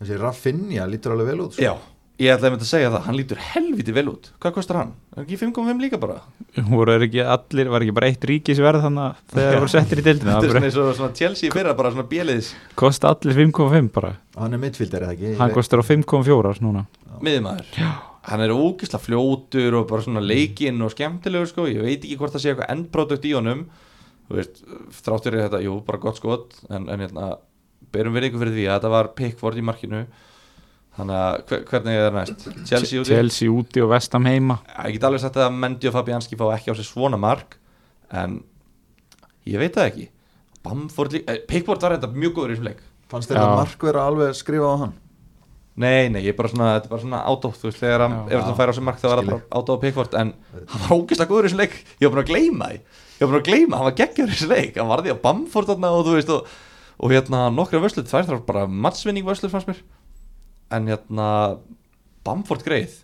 Þessi Raffinja lítur alveg vel út sko. Já, Ég ætlaði með að segja það, hann lítur helviti vel út. Hvað kostar hann? Er ekki 5.5 líka bara? voru ekki allir, var ekki bara eitt ríkisverð þannig að þegar þeir voru settir í deildina? Þetta er það svona eins og svona Chelsea fyrir bara svona bjeliðis kosta allir 5,5 bara. Hann er midfielder eða ekki? Hann kostar á 5,4 núna. Miðmaður Hann er ógislega fljótur og bara svona leikinn og skemmtilegur sko. Ég veit ekki hvort það sé eitthvað endprodukt í honum. Þú veist, þráttur er þetta, jú, bara gott skot En, en hérna, berum við ykkur fyrir því að þetta var Pickford í markinu Þannig að hver, hvernig er það næst? Chelsea úti? Chelsea úti og Vestam heima Ég get alveg sagt að Mendy og Fabianski fá ekki á sig svona mark En ég veit það ekki Bamford líka, eh, Pickford var þetta mjög góður í þessum leik Fannst Já. mark vera alveg skrifað á hann? Nei, nei, ég er bara svona, þetta er bara svona átó Þú veist, þegar það fær á sig mark þá var það Skilji. bara átó á Pickford En hann var ógeðslega góður í þessum leik Ég var búin að gleyma því Ég var búin að gleyma, hann var geggjör í þessum leik Hann varði á Bamford þarna og þú veist Og, og hérna nokkra vöslur, tvær þar bara mattsvinning vöslur fannst mér. En hérna Bamford greið.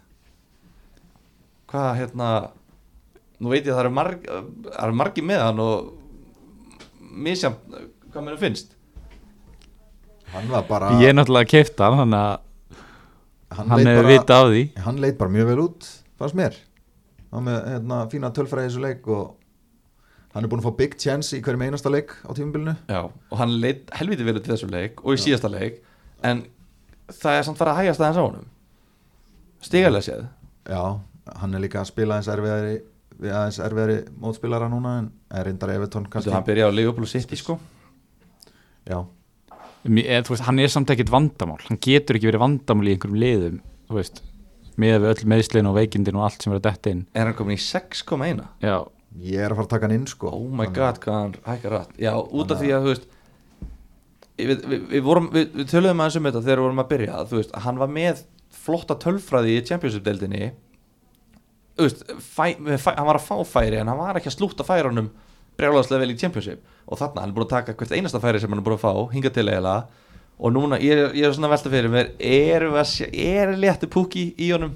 Hvað hérna Nú veit ég að það eru, marg, eru margi með hann og misjant hvað mér finnst. Hann var bara ég er náttúrulega hann að Hann, hann leit hefur bara, vita á því. hann leit bara mjög vel út fannst mér. Hann með hérna, fína tölfræði í þessu leik og hann er búin að fá big chance í hverjum einasta leik á tímabilinu. Já, og hann leit helviti vel út í þessu leik og í síðasta leik en það er samt fara að hægast aðeins á honum. Stigalega séð. Já, hann er líka að spila aðeins erfiðari við aðeins erfiðari mótspilara núna en er reyndar Evertón Þú kannski. veist, hann byrjaði á Liverpool City sko. Já, þú veist, hann er samt ekkit vandamál. Hann getur ekki verið vandamál í einhverjum liðum með öll meðslinn og veikindin og allt sem verður að detta inn. Er hann komin í 6,1 já, ég er að fara að taka hann inn sko. Oh my god, hvað hann hækkar rætt Já, út af því að þú veist Við, við, við, vorum, við, töluðum aðeins um þetta þegar við vorum að byrja þú veist, hann var með flotta tölfræði í Championship-deldinni þú veist, fæ, fæ, hann var að fá færi en hann var ekki að slúta færunum brjálaðslega vel í Championship. Og þarna hann er búin að taka hvert einasta færi sem hann er búin að fá hinga til eiginlega. Og núna, ég, er- ég er svona velta fyrir mér er, er léttu púki í honum?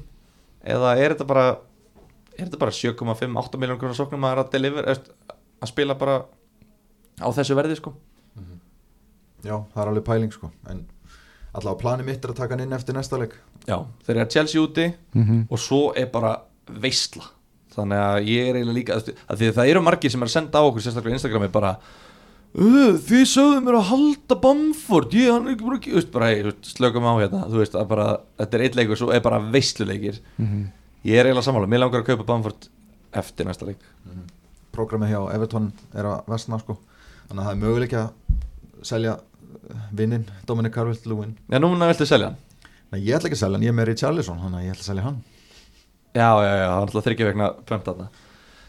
Eða er þetta bara er þetta bara 7,5-8 miljón krónar sóknum að, er deliver, að spila bara á þessu verði sko. Já, það er alveg pæling sko en allavega plani mitt er að taka hann inn eftir næsta leik. Já, þeir eru að Chelsea úti mm og svo er bara veistla þannig að ég er eiginlega líka að því að það eru margir sem er að senda á okkur sérstaklega á Instagrami bara "Uh, þið sögðu mér að halda Bamford ég hann er ekki bara, hey, slökum á hérna þú veist að bara, þetta er eitt leikur svo er bara veistluleikir ég er eiginlega sammála, mér langar að kaupa Bamford eftir næsta leik. Prógramið hjá Evertón er að vestna sko. Þannig að það er möguleik að selja vinnin Dominic Calvert-Lewin. Já, núna viltu selja hann? Nei, ég ætla ekki að selja hann, ég er með Richarlison þannig að ég ætla að selja hann. Já, já, já, hann ætla þryggja vegna pönt þarna.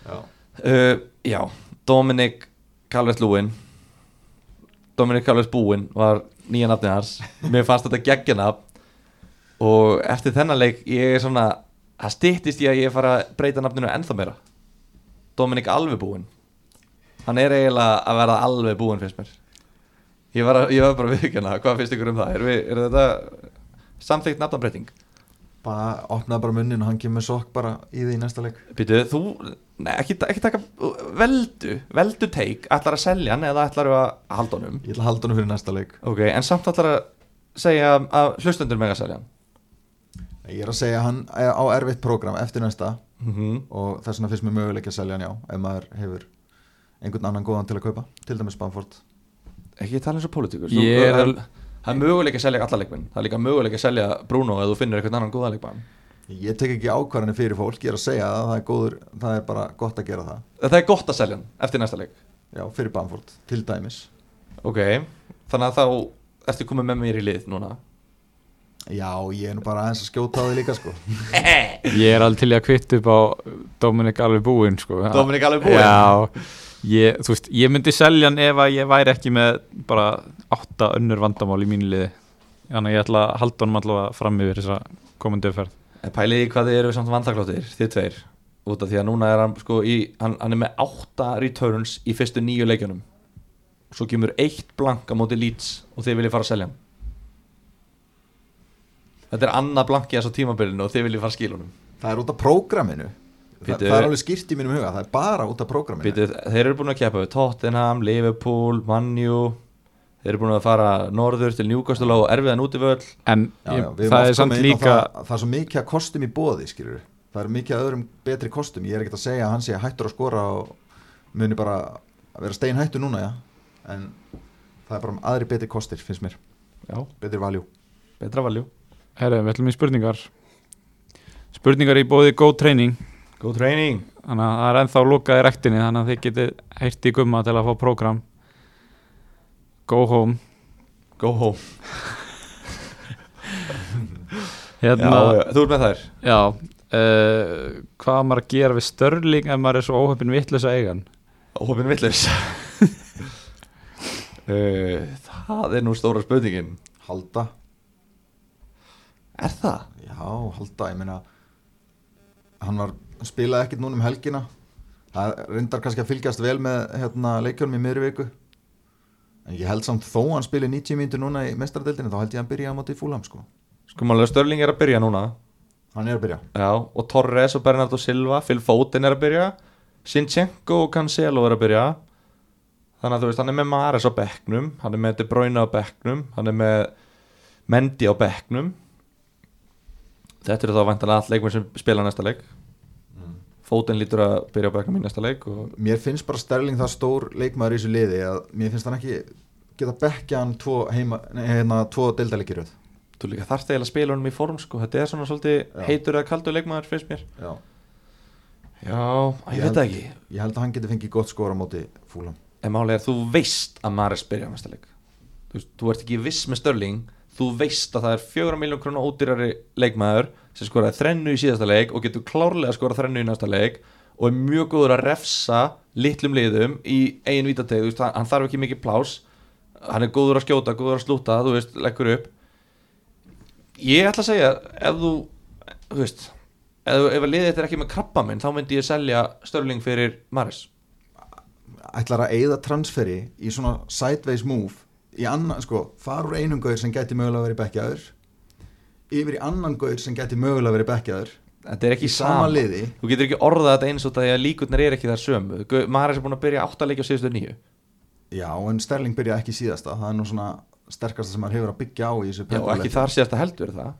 Já, uh, Já, Dominic Calvert-Lewin. Dominic Calvert-Búin var nýja nafni hans. Mér fannst þetta geggjana og eftir þennan leik ég er svona, það styttist ég að ég fara að breyta nafninu ennþá meira. Dominic alveg búin hann er eiginlega að verða alveg búin fyrst mér. Ég var, að, ég var bara viðkjöna, hvað finnst ykkur um það? Er, við, er þetta samþykkt nafnabreiting bara opnaði bara munnin og hann kemur sokk bara í því næsta leik. Býtu, þú, nei, ekki, ekki taka veldu, veldu teik. Ætlar að selja hann eða ætlar að halda honum? Ég ætla að halda hann fyrir næsta leik. Ok, en samt ætlar að segja að hlustendur mega selja hann Ég er að segja að hann er á erfitt prógram eftir næsta mm -hmm. og þess vegna finnst mér möguleik að selja hann já ef maður hefur einhvern annan góðan til að kaupa til dæmis Bamford. Ekki tala eins og pólitíkur Ég er það, er möguleik að selja alla leikmenn. Það er líka möguleik að selja Bruno eða þú finnir einhvern annan góða leikmann. Ég tek ekki ákvarðanir fyrir fólk, ég er að segja að það er góður það er bara gott að gera það. Það er gott að selja hann eftir næsta leik. Já, fyrir Bamford, til dæmis. Ok, þannig að þá ertu komið með mér í lið núna Já, ég er nú bara aðeins að skjóta á því líka sko. Ég er alveg til í að kvitt upp á Dominic alveg búinn sko. Dominic alveg búinn? já, ég, þú veist, ég myndi selja hann ef að ég væri ekki með bara átta önnur vandamál í mínu liði. Þannig að ég ætla að halda honum allavega fram yfir þessa komandi uppferð pæliði hvað þið eru samt vandakláttir, þið tveir út af því að núna er hann sko í, hann, hann er með átta returns í fyrstu nýju leikjunum. Og svo kemur eitt blank á móti Leeds og þið viljið fara að selja hann Þetta er annað blank í þessu tímabilinu og þið viljið fara að skila honum. Það er út af prógraminu. Þa. Það er alveg skýrt í mínum huga, það er bara út af prógraminu. Býtu, Þeir eru búin að keppa við Tottenham, Liverpool, Manju Þeir eru búin að fara norður til Newcastle á erfiðan útivöll. En Já, ég, já, við það er samt líka það, það er svo mikið að kostum í bóði skilur það er mikið að öðrum betri kostum. Ég er ekkert að segja að hann sé hættur að skora og muni bara að vera stein hættur núna já. en það er bara um aðri betri kostir finnst mér, Já, betri valjú betra valjú Herra, við ætlum í spurningar. Spurningar í bóði góð treyning Góð treyning Þannig að það er ennþá lukað í rektinni Þannig að þið getið heyrt í gumma til að fá prógram. Go home. Go home. Hérna, já, Þú ert með þær. Já uh, Hvað maður að gera við störling ef maður er svo óhöfn vitlaus að eigan Hópin villis uh, Það er nú stóra spurningin. Halda, Er það? já halda ég meina hann var spilaði ekkert núna um helgina. Það reyndar kannski að fylgjast vel með hérna, leikjörnum í miðri viku. En ég held samt þó hann spili 90 mínútur núna í mestradeldinu þá held ég að hann byrja á móti í fúlam sko. Sko málega Störling er að byrja núna. Hann er að byrja. Já, og Torres og Bernardo Silva Phil Foden er að byrja. Sinchenko og Cancelo er að byrja. Þannig að þú veist, hann er með Mares á bekknum Hann er með De Bruyne á bekknum Hann er með Mendy á bekknum Þetta eru þá vantanlega all leikmenn sem spila næsta leik. Foden lítur að byrja á bekknum í næsta leik og Mér finnst bara Sterling það stór leikmaður í þessu liði að mér finnst hann ekki geta bekkja hann tvo, hérna, tvo deildaleikiröð þú líka þarft eiginlega að spila honum í form sko. Þetta er svona svolítið heitur eða kaldur leikmaður finnst mér. Já. Já, ég veit það ekki. Ég held að hann geti fengið gott skor á móti fúlam En málega þú veist að Mares byrja næsta leik. Þú, veist, þú ert ekki viss með Störling Þú veist að það er fjögra miljón krónu ódýrari leikmaður sem skoraði þrennu í síðasta leik og getur klárlega að skora þrennu í næsta leik og er mjög góður að refsa litlum liðum í eigin vítateg veist, hann, þarf ekki mikið plás hann er góður að skjóta, góður að slúta þú veist, leggur upp. Ég ætla að segja ef þú, þú veist ef, ef liðið þetta er ekki með krabba minn þá myndi ég selja Störling fyrir Mares Ætlar að eigða transferi í svona sideways move í annan, sko, far úr einum gauður sem geti mögulega verið bekkjaður yfir í annan gauður sem geti mögulega verið bekkjaður. Þetta er ekki í sama liði. Þú getur ekki orðað þetta eins og það að líkurnar er ekki þar Gu- Maris er búin að byrja áttaleiki á síðustu nýju Já, en Sterling byrja ekki síðasta. Það er nú svona sterkasta sem hann hefur að byggja á í þessu Já, og ekki þar síðasta heldur er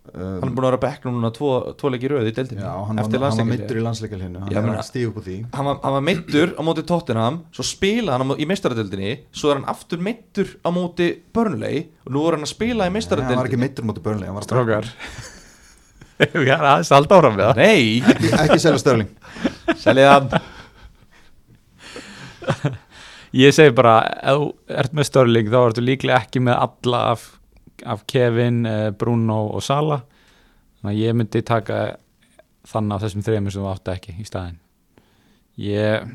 það Hann er um, búin að vera á bekknum núna tvo, tvo leiki röð í deildinni Já, hann var, eftir hann var landsleikjahlé. mittur í landsleikalinu hann að stíða upp úr því. hann var, hann var meittur á móti Tottenham Svo spilaði hann á, í meistaradildinni Svo er hann aftur meittur á móti Burnley Og nú er hann að spila í Nei, hann var ekki mittur móti börnlega hann var Strákar. Ég er aðeins að halda áfram við það. Nei, ekki, ekki selja Sterling. Seljið hann. Ég segi bara, ef þú ert með Störling þá ertu líklega ekki með alla af, af Kevin, eh, Bruno og Sala. Þannig að ég myndi taka þannig af þessum þreymur sem þú átti ekki í staðinn. Ég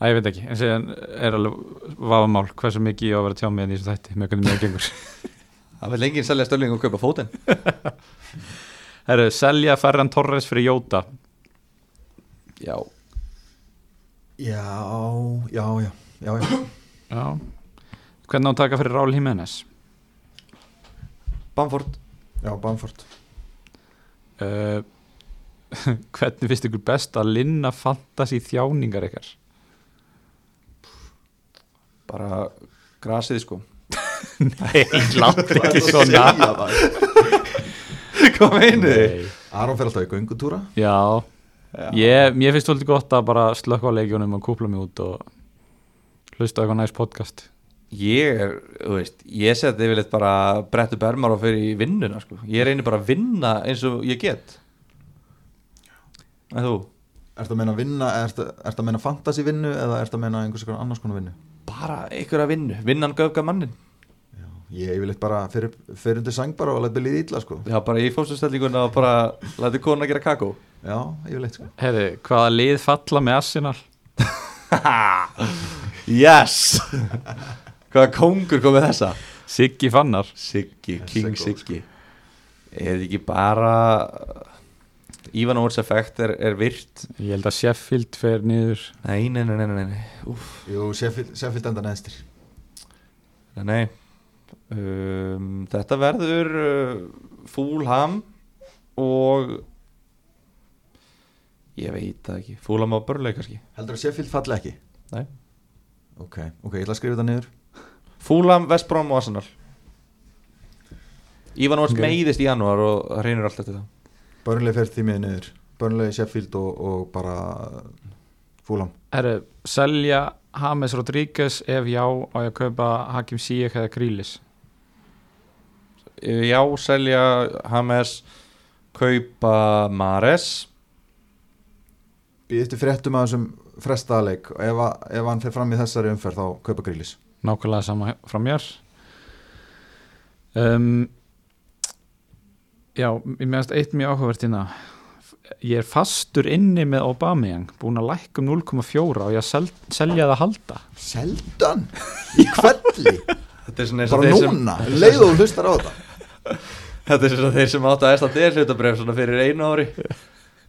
að ég veit ekki, en séðan er alveg vafamál hversu mikið ég á að vera að tjá með því sem þætti með hvernig mér gengur. Það vil enginn selja störling og kaupa fótinn Herru, selja Ferran Torres fyrir Jóta Já, já, já, já, já, já. Já. Hvernig á að taka fyrir Rál Jiménez? Bamford. Já Bamford. Uh, hvernig finnst ykkur best að linna fantasy þjáningar ykkar? Bara grasið sko. Nei, látt ekki svona. Hvað meinu þið? Aron fer alltaf í göngutúra. Já, ég, mér finnst svolítið gott að bara slökka á leikjunum og kúpla mig út og hlusta á eitthvað næst podcast Ég er, þú veist, ég seti yfirleitt bara brettu bermar og fyrir í vinnuna sko. Ég reynir bara að vinna eins og ég get En þú? Ertu að meina vinna, ertu, ertu að meina fantasy vinnu eða ertu að meina einhvers konar annars konar vinnu Bara einhverja vinnu, vinnan göfga mannin já. Ég yfirleitt bara fyrir, fyrir undir sang bara og læt byrja illa sko Já, bara í fórstöðstellinguna og bara læti kona gera kakó Já, yfirleitt sko Herri, hvaða lið falla með Arsenal? Yes Hvaða kóngur kom með þessa? Siggi Fannar. Siggi, King Siggi. Er þetta ekki bara Ívanovic effekt er, er virt? Ég held að Sheffield fer niður. Nei, nei, nei, nei, nei, Jú, Sheffield, Sheffield enda neðstir nei, nei. Um, Þetta verður uh, Fúlham og ég veit það ekki. Fúlham á börnleik kannski. Heldur að Sheffield falli ekki? Nei. Ok, ok, ég ætla að skrifa þetta niður Fúlam, Vestbrom og Arsenal. Ívanovic Ok. meiðist í janúar og reynir allt eftir það. Börnlega fer því miður niður. Börnlega Sheffield og, og bara Fúlam Herru, selja James Rodríguez ef já á ég að kaupa Hakim Ziyech eða Grílis Já, selja Hames Kaupa Mares Býð eftir fréttum að þessum frestaðaleik og ef, að- ef hann fer fram í þessari umferð þá kaupa grílis nákvæmlega sama frá mér. Um, Já, ég meðast eitt mjög áhugavert hérna. Ég er fastur inni með Aubameyang búin að lækka um 0,4 og ég sel, selja það að halda. Seldan? Í kvelli? Þetta er svona eins og bara þeir sem núna, leið og þú hlustar á þetta? Þetta er svona þeir sem áttu að eftir að hlutabréf svona fyrir einu ári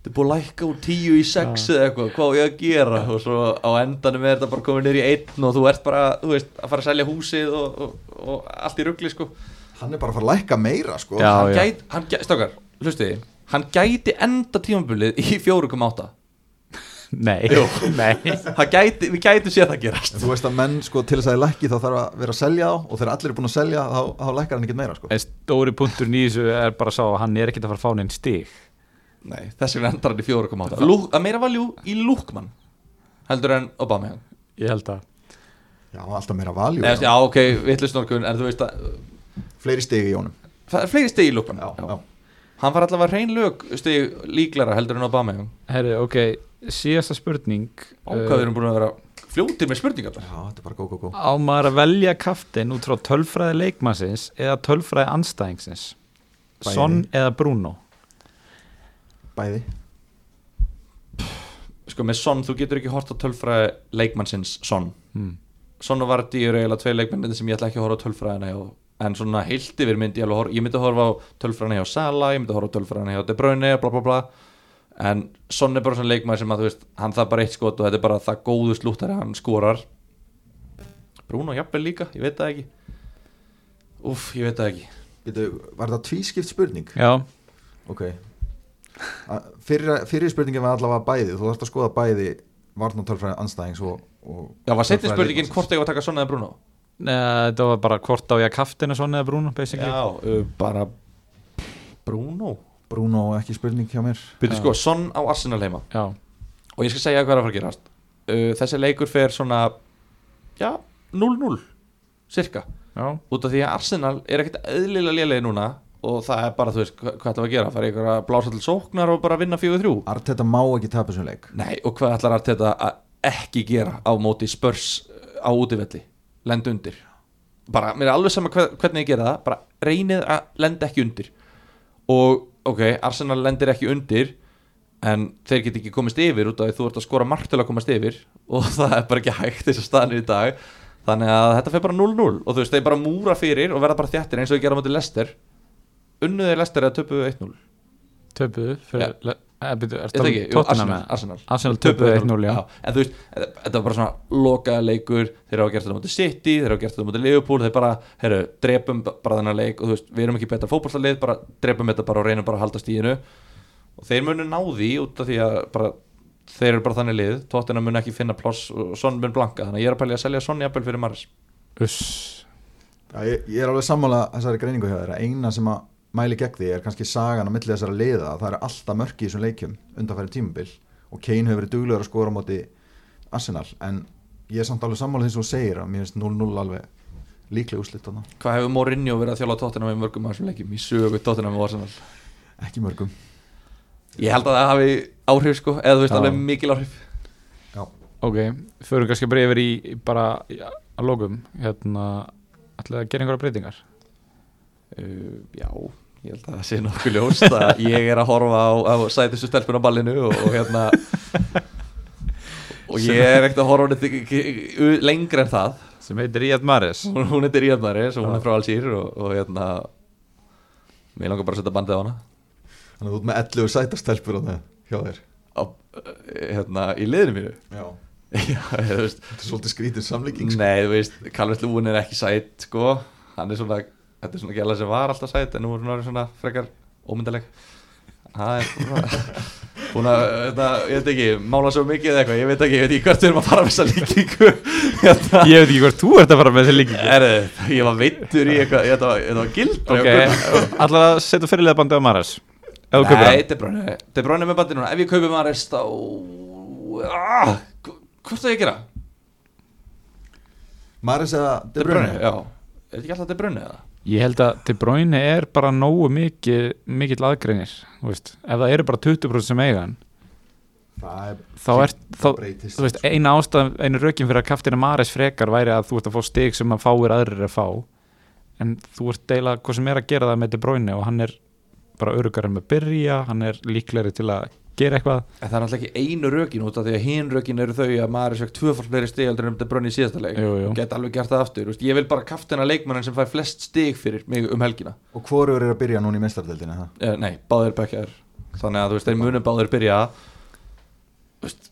Þetta er búið að lækka úr tíu í sex eða eitthvað, hvað á ég að gera? Og svo á endanum er þetta bara komið niður í einn og þú ert bara, þú veist, að fara að selja húsið og, og, og allt í ruggli sko. Hann er bara að fara að lækka meira sko. Já. Hann gæti, hann gæti, stakar, hlustiði Hann gæti enda tímabilið í 4,8 Nei, nei. Gæti, við gætum séð það gerast. Þú veist að menn sko til þess að það lækki þá þarf að vera að selja þá og þegar allir er búin að selja þá, þá lækkar hann ekkert meira sko. En stóri punktur þessu er bara sá að hann er ekkert að fara að fá neinn stig Nei, þess vegna endar hann í 4,8 Lú- Að meira valjú í Lúkmann heldur en Obama Ég held að Já, alltaf meira valjú Nei, Já, ok, vitlusnorkun, en þú veist að Fleiri stigi í honum. Fleiri stig í Lúkmann Já, já. Hann var allavega reyn lög stig líklara heldur en Obama Herri, ok, síðasta spurning hvað við erum búin að vera fljótir með spurningar. Já, þetta er bara gó, gó, gó Á maður að velja kaftin út frá tölfræði leikmannsins eða tölfræði anstæðingsins. Son eða Bruno Bæði. Sko með Son, þú getur ekki hort á tölfræði leikmannsins Son. Hmm. Son og Vardí eru eiginlega tvei leikmennir sem ég ætla ekki að horfa á tölfræðina hjá. En svona heilt yfir myndi ég alveg horfa ég myndi að horfa á tölfræðina hjá Sala ég myndi að horfa á tölfræðina hjá De Bruyne bla bla bla. En Son er bara svona leikmæður sem að þú veist hann það bara eitt skot og þetta er bara það góðu slúttari hann skorar. Bruno jafnvel líka, ég veit það ekki. Úff, ég veit það ekki. Var það tvískipt spurning? Já, Ok Fyrri spurningin var allavega bæði. Þú þarfst að skoða bæði varnartölfræði anstæðings og, og Já, var tölfræði spurningin hvort ég var að taka Son eða Bruno? Nei, þetta var bara hvort á ég að kaftina Son eða Bruno basically. Já, uh, bara Bruno? Bruno ekki spurning hjá mér. Byrju sko, Son á Arsenal heima. Já, og ég skal segja hvað er að fara að gerast. Uh, þessi leikur fer svona já, 0-0 cirka, já, út af því að Arsenal er ekkert eðlilega lélegi núna og það er bara, þú veist, hvað, þetta var að gera? Fara ykkur að blása til sóknar og bara vinna 4-3 Arteta má ekki tapa þessum leik. Nei, og hvað ætlar Arteta að ekki gera á móti spörs á útivelli? Lenda undir. Bara, mér er alveg sama hver, hvernig ég gera það bara reynið að lenda ekki undir. Og ok, Arsenal lendir ekki undir en þeir get ekki komist yfir út af því þú ert að skora margt til að komast yfir og það er bara ekki hægt þess að staðinu í dag. Þannig að þetta fer bara 0-0 og þú veist, þeir bara múra fyrir og verða bara þjættir eins og móti Lester eða töpuðu 1-0 töpuðu fyrir, e, er ekki, jú, Tottenham Arsenal? Arsenal. Töpuðu 1-0, já. En þú veist, þetta var bara svona lokaða leikur, þeir hafa gert þetta mútið City, þeir hafa gert þetta mútið Liverpool, þeir bara, herru, drepum bara þennan leik og þú veist, við erum ekki betra fótballtalið, bara drepum þetta bara og reynum bara að halda stíðinu og þeir munu ná því út af því að bara, þeir eru bara þannig lið, tóttina mun ekki finna ploss og Son mun blanka, þannig að ég er að pæli að selja Son jafnvel fyrir Maris. Uss. Já, ég, ég er alveg sammála þessari greiningu hjá að eina sem að mæli gegn því er kannski sagan á milli þessara liða að það eru alltaf mörki í þessum leikjum undanfæri tímabil og Kane hefur verið duglegur að skora á móti Arsenal. En ég er samt alveg sammála því sem þú segir að mér finnst 0-0 alveg líklega úslitt þarna. Hvað hefur Mourinho verið að þjála tóttina með mörgum af þessum leikjum? Í sögu tóttina með Arsenal? ekki mörgum. Ég held að það hafi áhrif sko, eða þú veist, alveg mikil áhrif. Já, Ok, förum kannski bara yfir í bara að lókum hérna, ætlaði að gera einhverja breytingar? Uh, já, ég held að það sé nokkuð ljóst að ég er að horfa á, á sætustu stelpun á ballinu og, og hérna og ég er ekkert að horfa á þetta lengra en það. Sem heitir Ríad Mares hún, hún heitir Ríðnari, svo hún Já. er frá Alsýr og, og hérna mér langar bara að setja bandið á hana. Þannig að þú ert með 11 sætastelpur á það hjá þér. Á, hérna, í liðinu mínu? Já, já, þetta er svolítið skrítið samlíking sko. Nei, þú veist, Calvert Lúin er ekki sætt sko, hann er svona þetta er svona gæla sem var alltaf sætt en nú er hún orðin svona frekar ómyndaleg það er svona þetta, ég veit ekki, mála svo mikið eða eitthvað Ég veit ekki, ég veit ekki hvert við erum að fara með þessa líkingu. Hérna. Ég veit ekki hvort þú ert að fara með þessi líkingu. Ég var veittur í eitthvað Þetta var, þetta var gild Ok, allar að setja fyrirlega bandið á Maras Ef þú kaupir Nei, hann? De Bruyne. De Bruyne með bandi núna. Ef ég kaupi Mares þá ah, Hvort það ég að gera? Maris eða De Bruyne, já. Er þetta ekki alltaf De Bruyne eða? Ég held að De Bruyne er bara nógu mikið, mikill aðgreinir veist, ef það eru bara 20% sem eiga hann er þá er, þá, veist, eina ástæð einu rökin fyrir að kaftina Mares frekar væri að þú ert að fá stig sem að fáir aðrir að fá. En þú ert deila hvað sem er að gera það með De Bruyne og hann er bara örugar með byrja, hann er líklegri til að gera eitthvað. En það er alltaf ekki einu rökin út af því að hinn rökin eru þau að maður er svegt tvöfald fleiri stig heldur en um De Bruyne í síðasta leik. Og geta alveg gert það aftur Vist, Ég vil bara kaftina leikmannin sem fær flest stig fyrir mig um helgina. Og hvorur er að byrja núna í mestardeldinu það? eh, Nei, báðir bekkjar Þannig að þú veist, þeir munum báðir byrja Vist,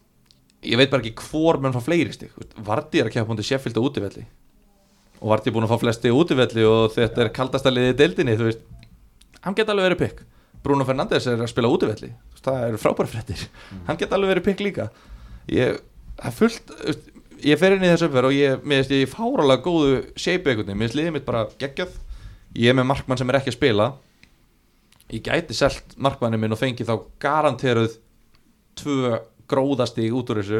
Ég veit bara ekki hvor menn fá fleiri stig. Vardí er að kemja búin til Sheffield á útivelli. Og Vardí er búin að fá flest stig á útivelli og þetta er kaldasta liðið Bruno Fernandes er að spila veist, það eru frábæri fréttir. Hann geta alveg verið pikk líka. Ég, það er fullt ég fer inn í þessu uppverð og ég, finnst ég í fáralega góðu shape mér finnst liðið mitt bara geggjað. Ég er með markmann sem er ekki að spila. Ég gæti selt markmannin minn og fengi þá garanteruð tvö gróðastig út úr þessu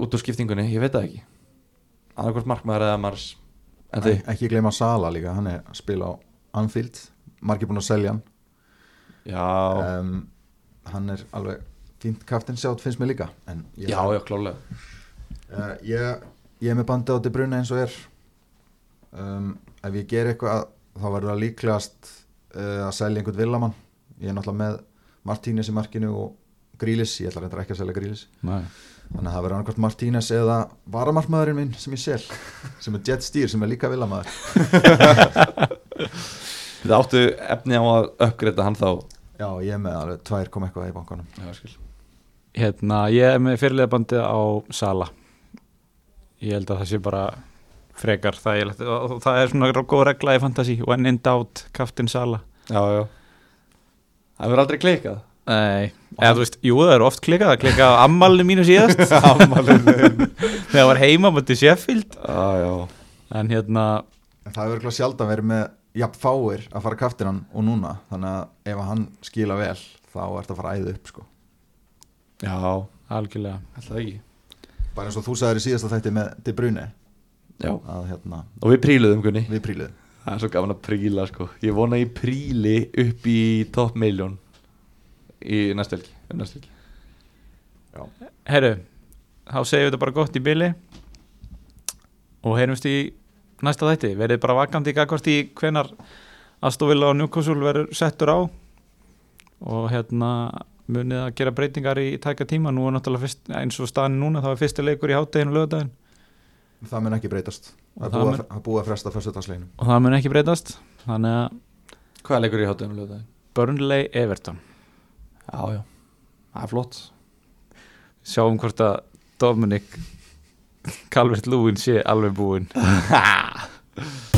út úr skiptingunni, ég veit það ekki. Annarkvort markmaður eða mars. Ek- Ekki gleyma Sala líka, hann er að spila á Anfield Margir búin að selja hann. Já. Um, Hann er alveg fínt kaftin sjátt finnst mér líka ég, já, já, klálega Uh, ég, ég er með bandi á De Bruyne eins og er. Um, Ef ég ger eitthvað þá verður það líklegast uh, að selja einhvern villamann. Ég er náttúrulega með Martínez í markinu og Grílis, ég ætla reyndar ekki að selja Grílis Nei. Þannig að það verður annarkvæmt Martínez eða varamarkmaðurinn minn sem ég sel sem er Jet Steer sem er líka villamaður þið áttu efni á að uppgreita hann þá? Já, ég er með alveg 2 kom eitthvað í bankanum. Já, skil. Hérna, ég er með fyrirlega bandið á Sala. Ég held að það sé bara frekar þægilegt. Og og það er svona góð regla í fantasy. When in doubt, kaftin Sala. Já, já. Það verður aldrei klikað Nei, eða þú veist, jú það eru oft klikkað. Það klikkað á ammalinu mínu síðast. Afmælinu. þegar það var heima mútið Sheffield. Já, já. En hérna, En það hefur ekki sjaldan verið með jafn fáir að fara kaftinan og núna. Þannig að ef hann skila vel þá er þetta að fara að æða upp sko. Já, algjörlega. Alltaf ekki? Bara eins og þú sagðir í síðasta þætti með De Bruyne. Já, að hérna og við príluðum Gunni. Við príluðum. Það er svo gaman að príla sko. Ég vona ég príli upp í top miljón í næstu helgi um næstu helgi. Herru, þá segjum við þetta bara gott í byli og heyrumst í næsta þætti. Verið bara vakandi í gagvart í hvenar Astovilla og Newcastle verður settur á. Og hérna munið að gera breytingar í tæka tíma. Nú er náttúrulega fyrst, eins og staðin núna þá er fyrsti leikur í hátteginu lögadaginn það mun ekki breytast. Það það er búið búið að fresta fyrstutagsleginu og það mun ekki breytast. Þannig að hvað leikur í hátum lögðaði? Burnley Everton. Já, já, það er flott. Sjáum hvort að Dominic Calvert Lúin sé alveg búinn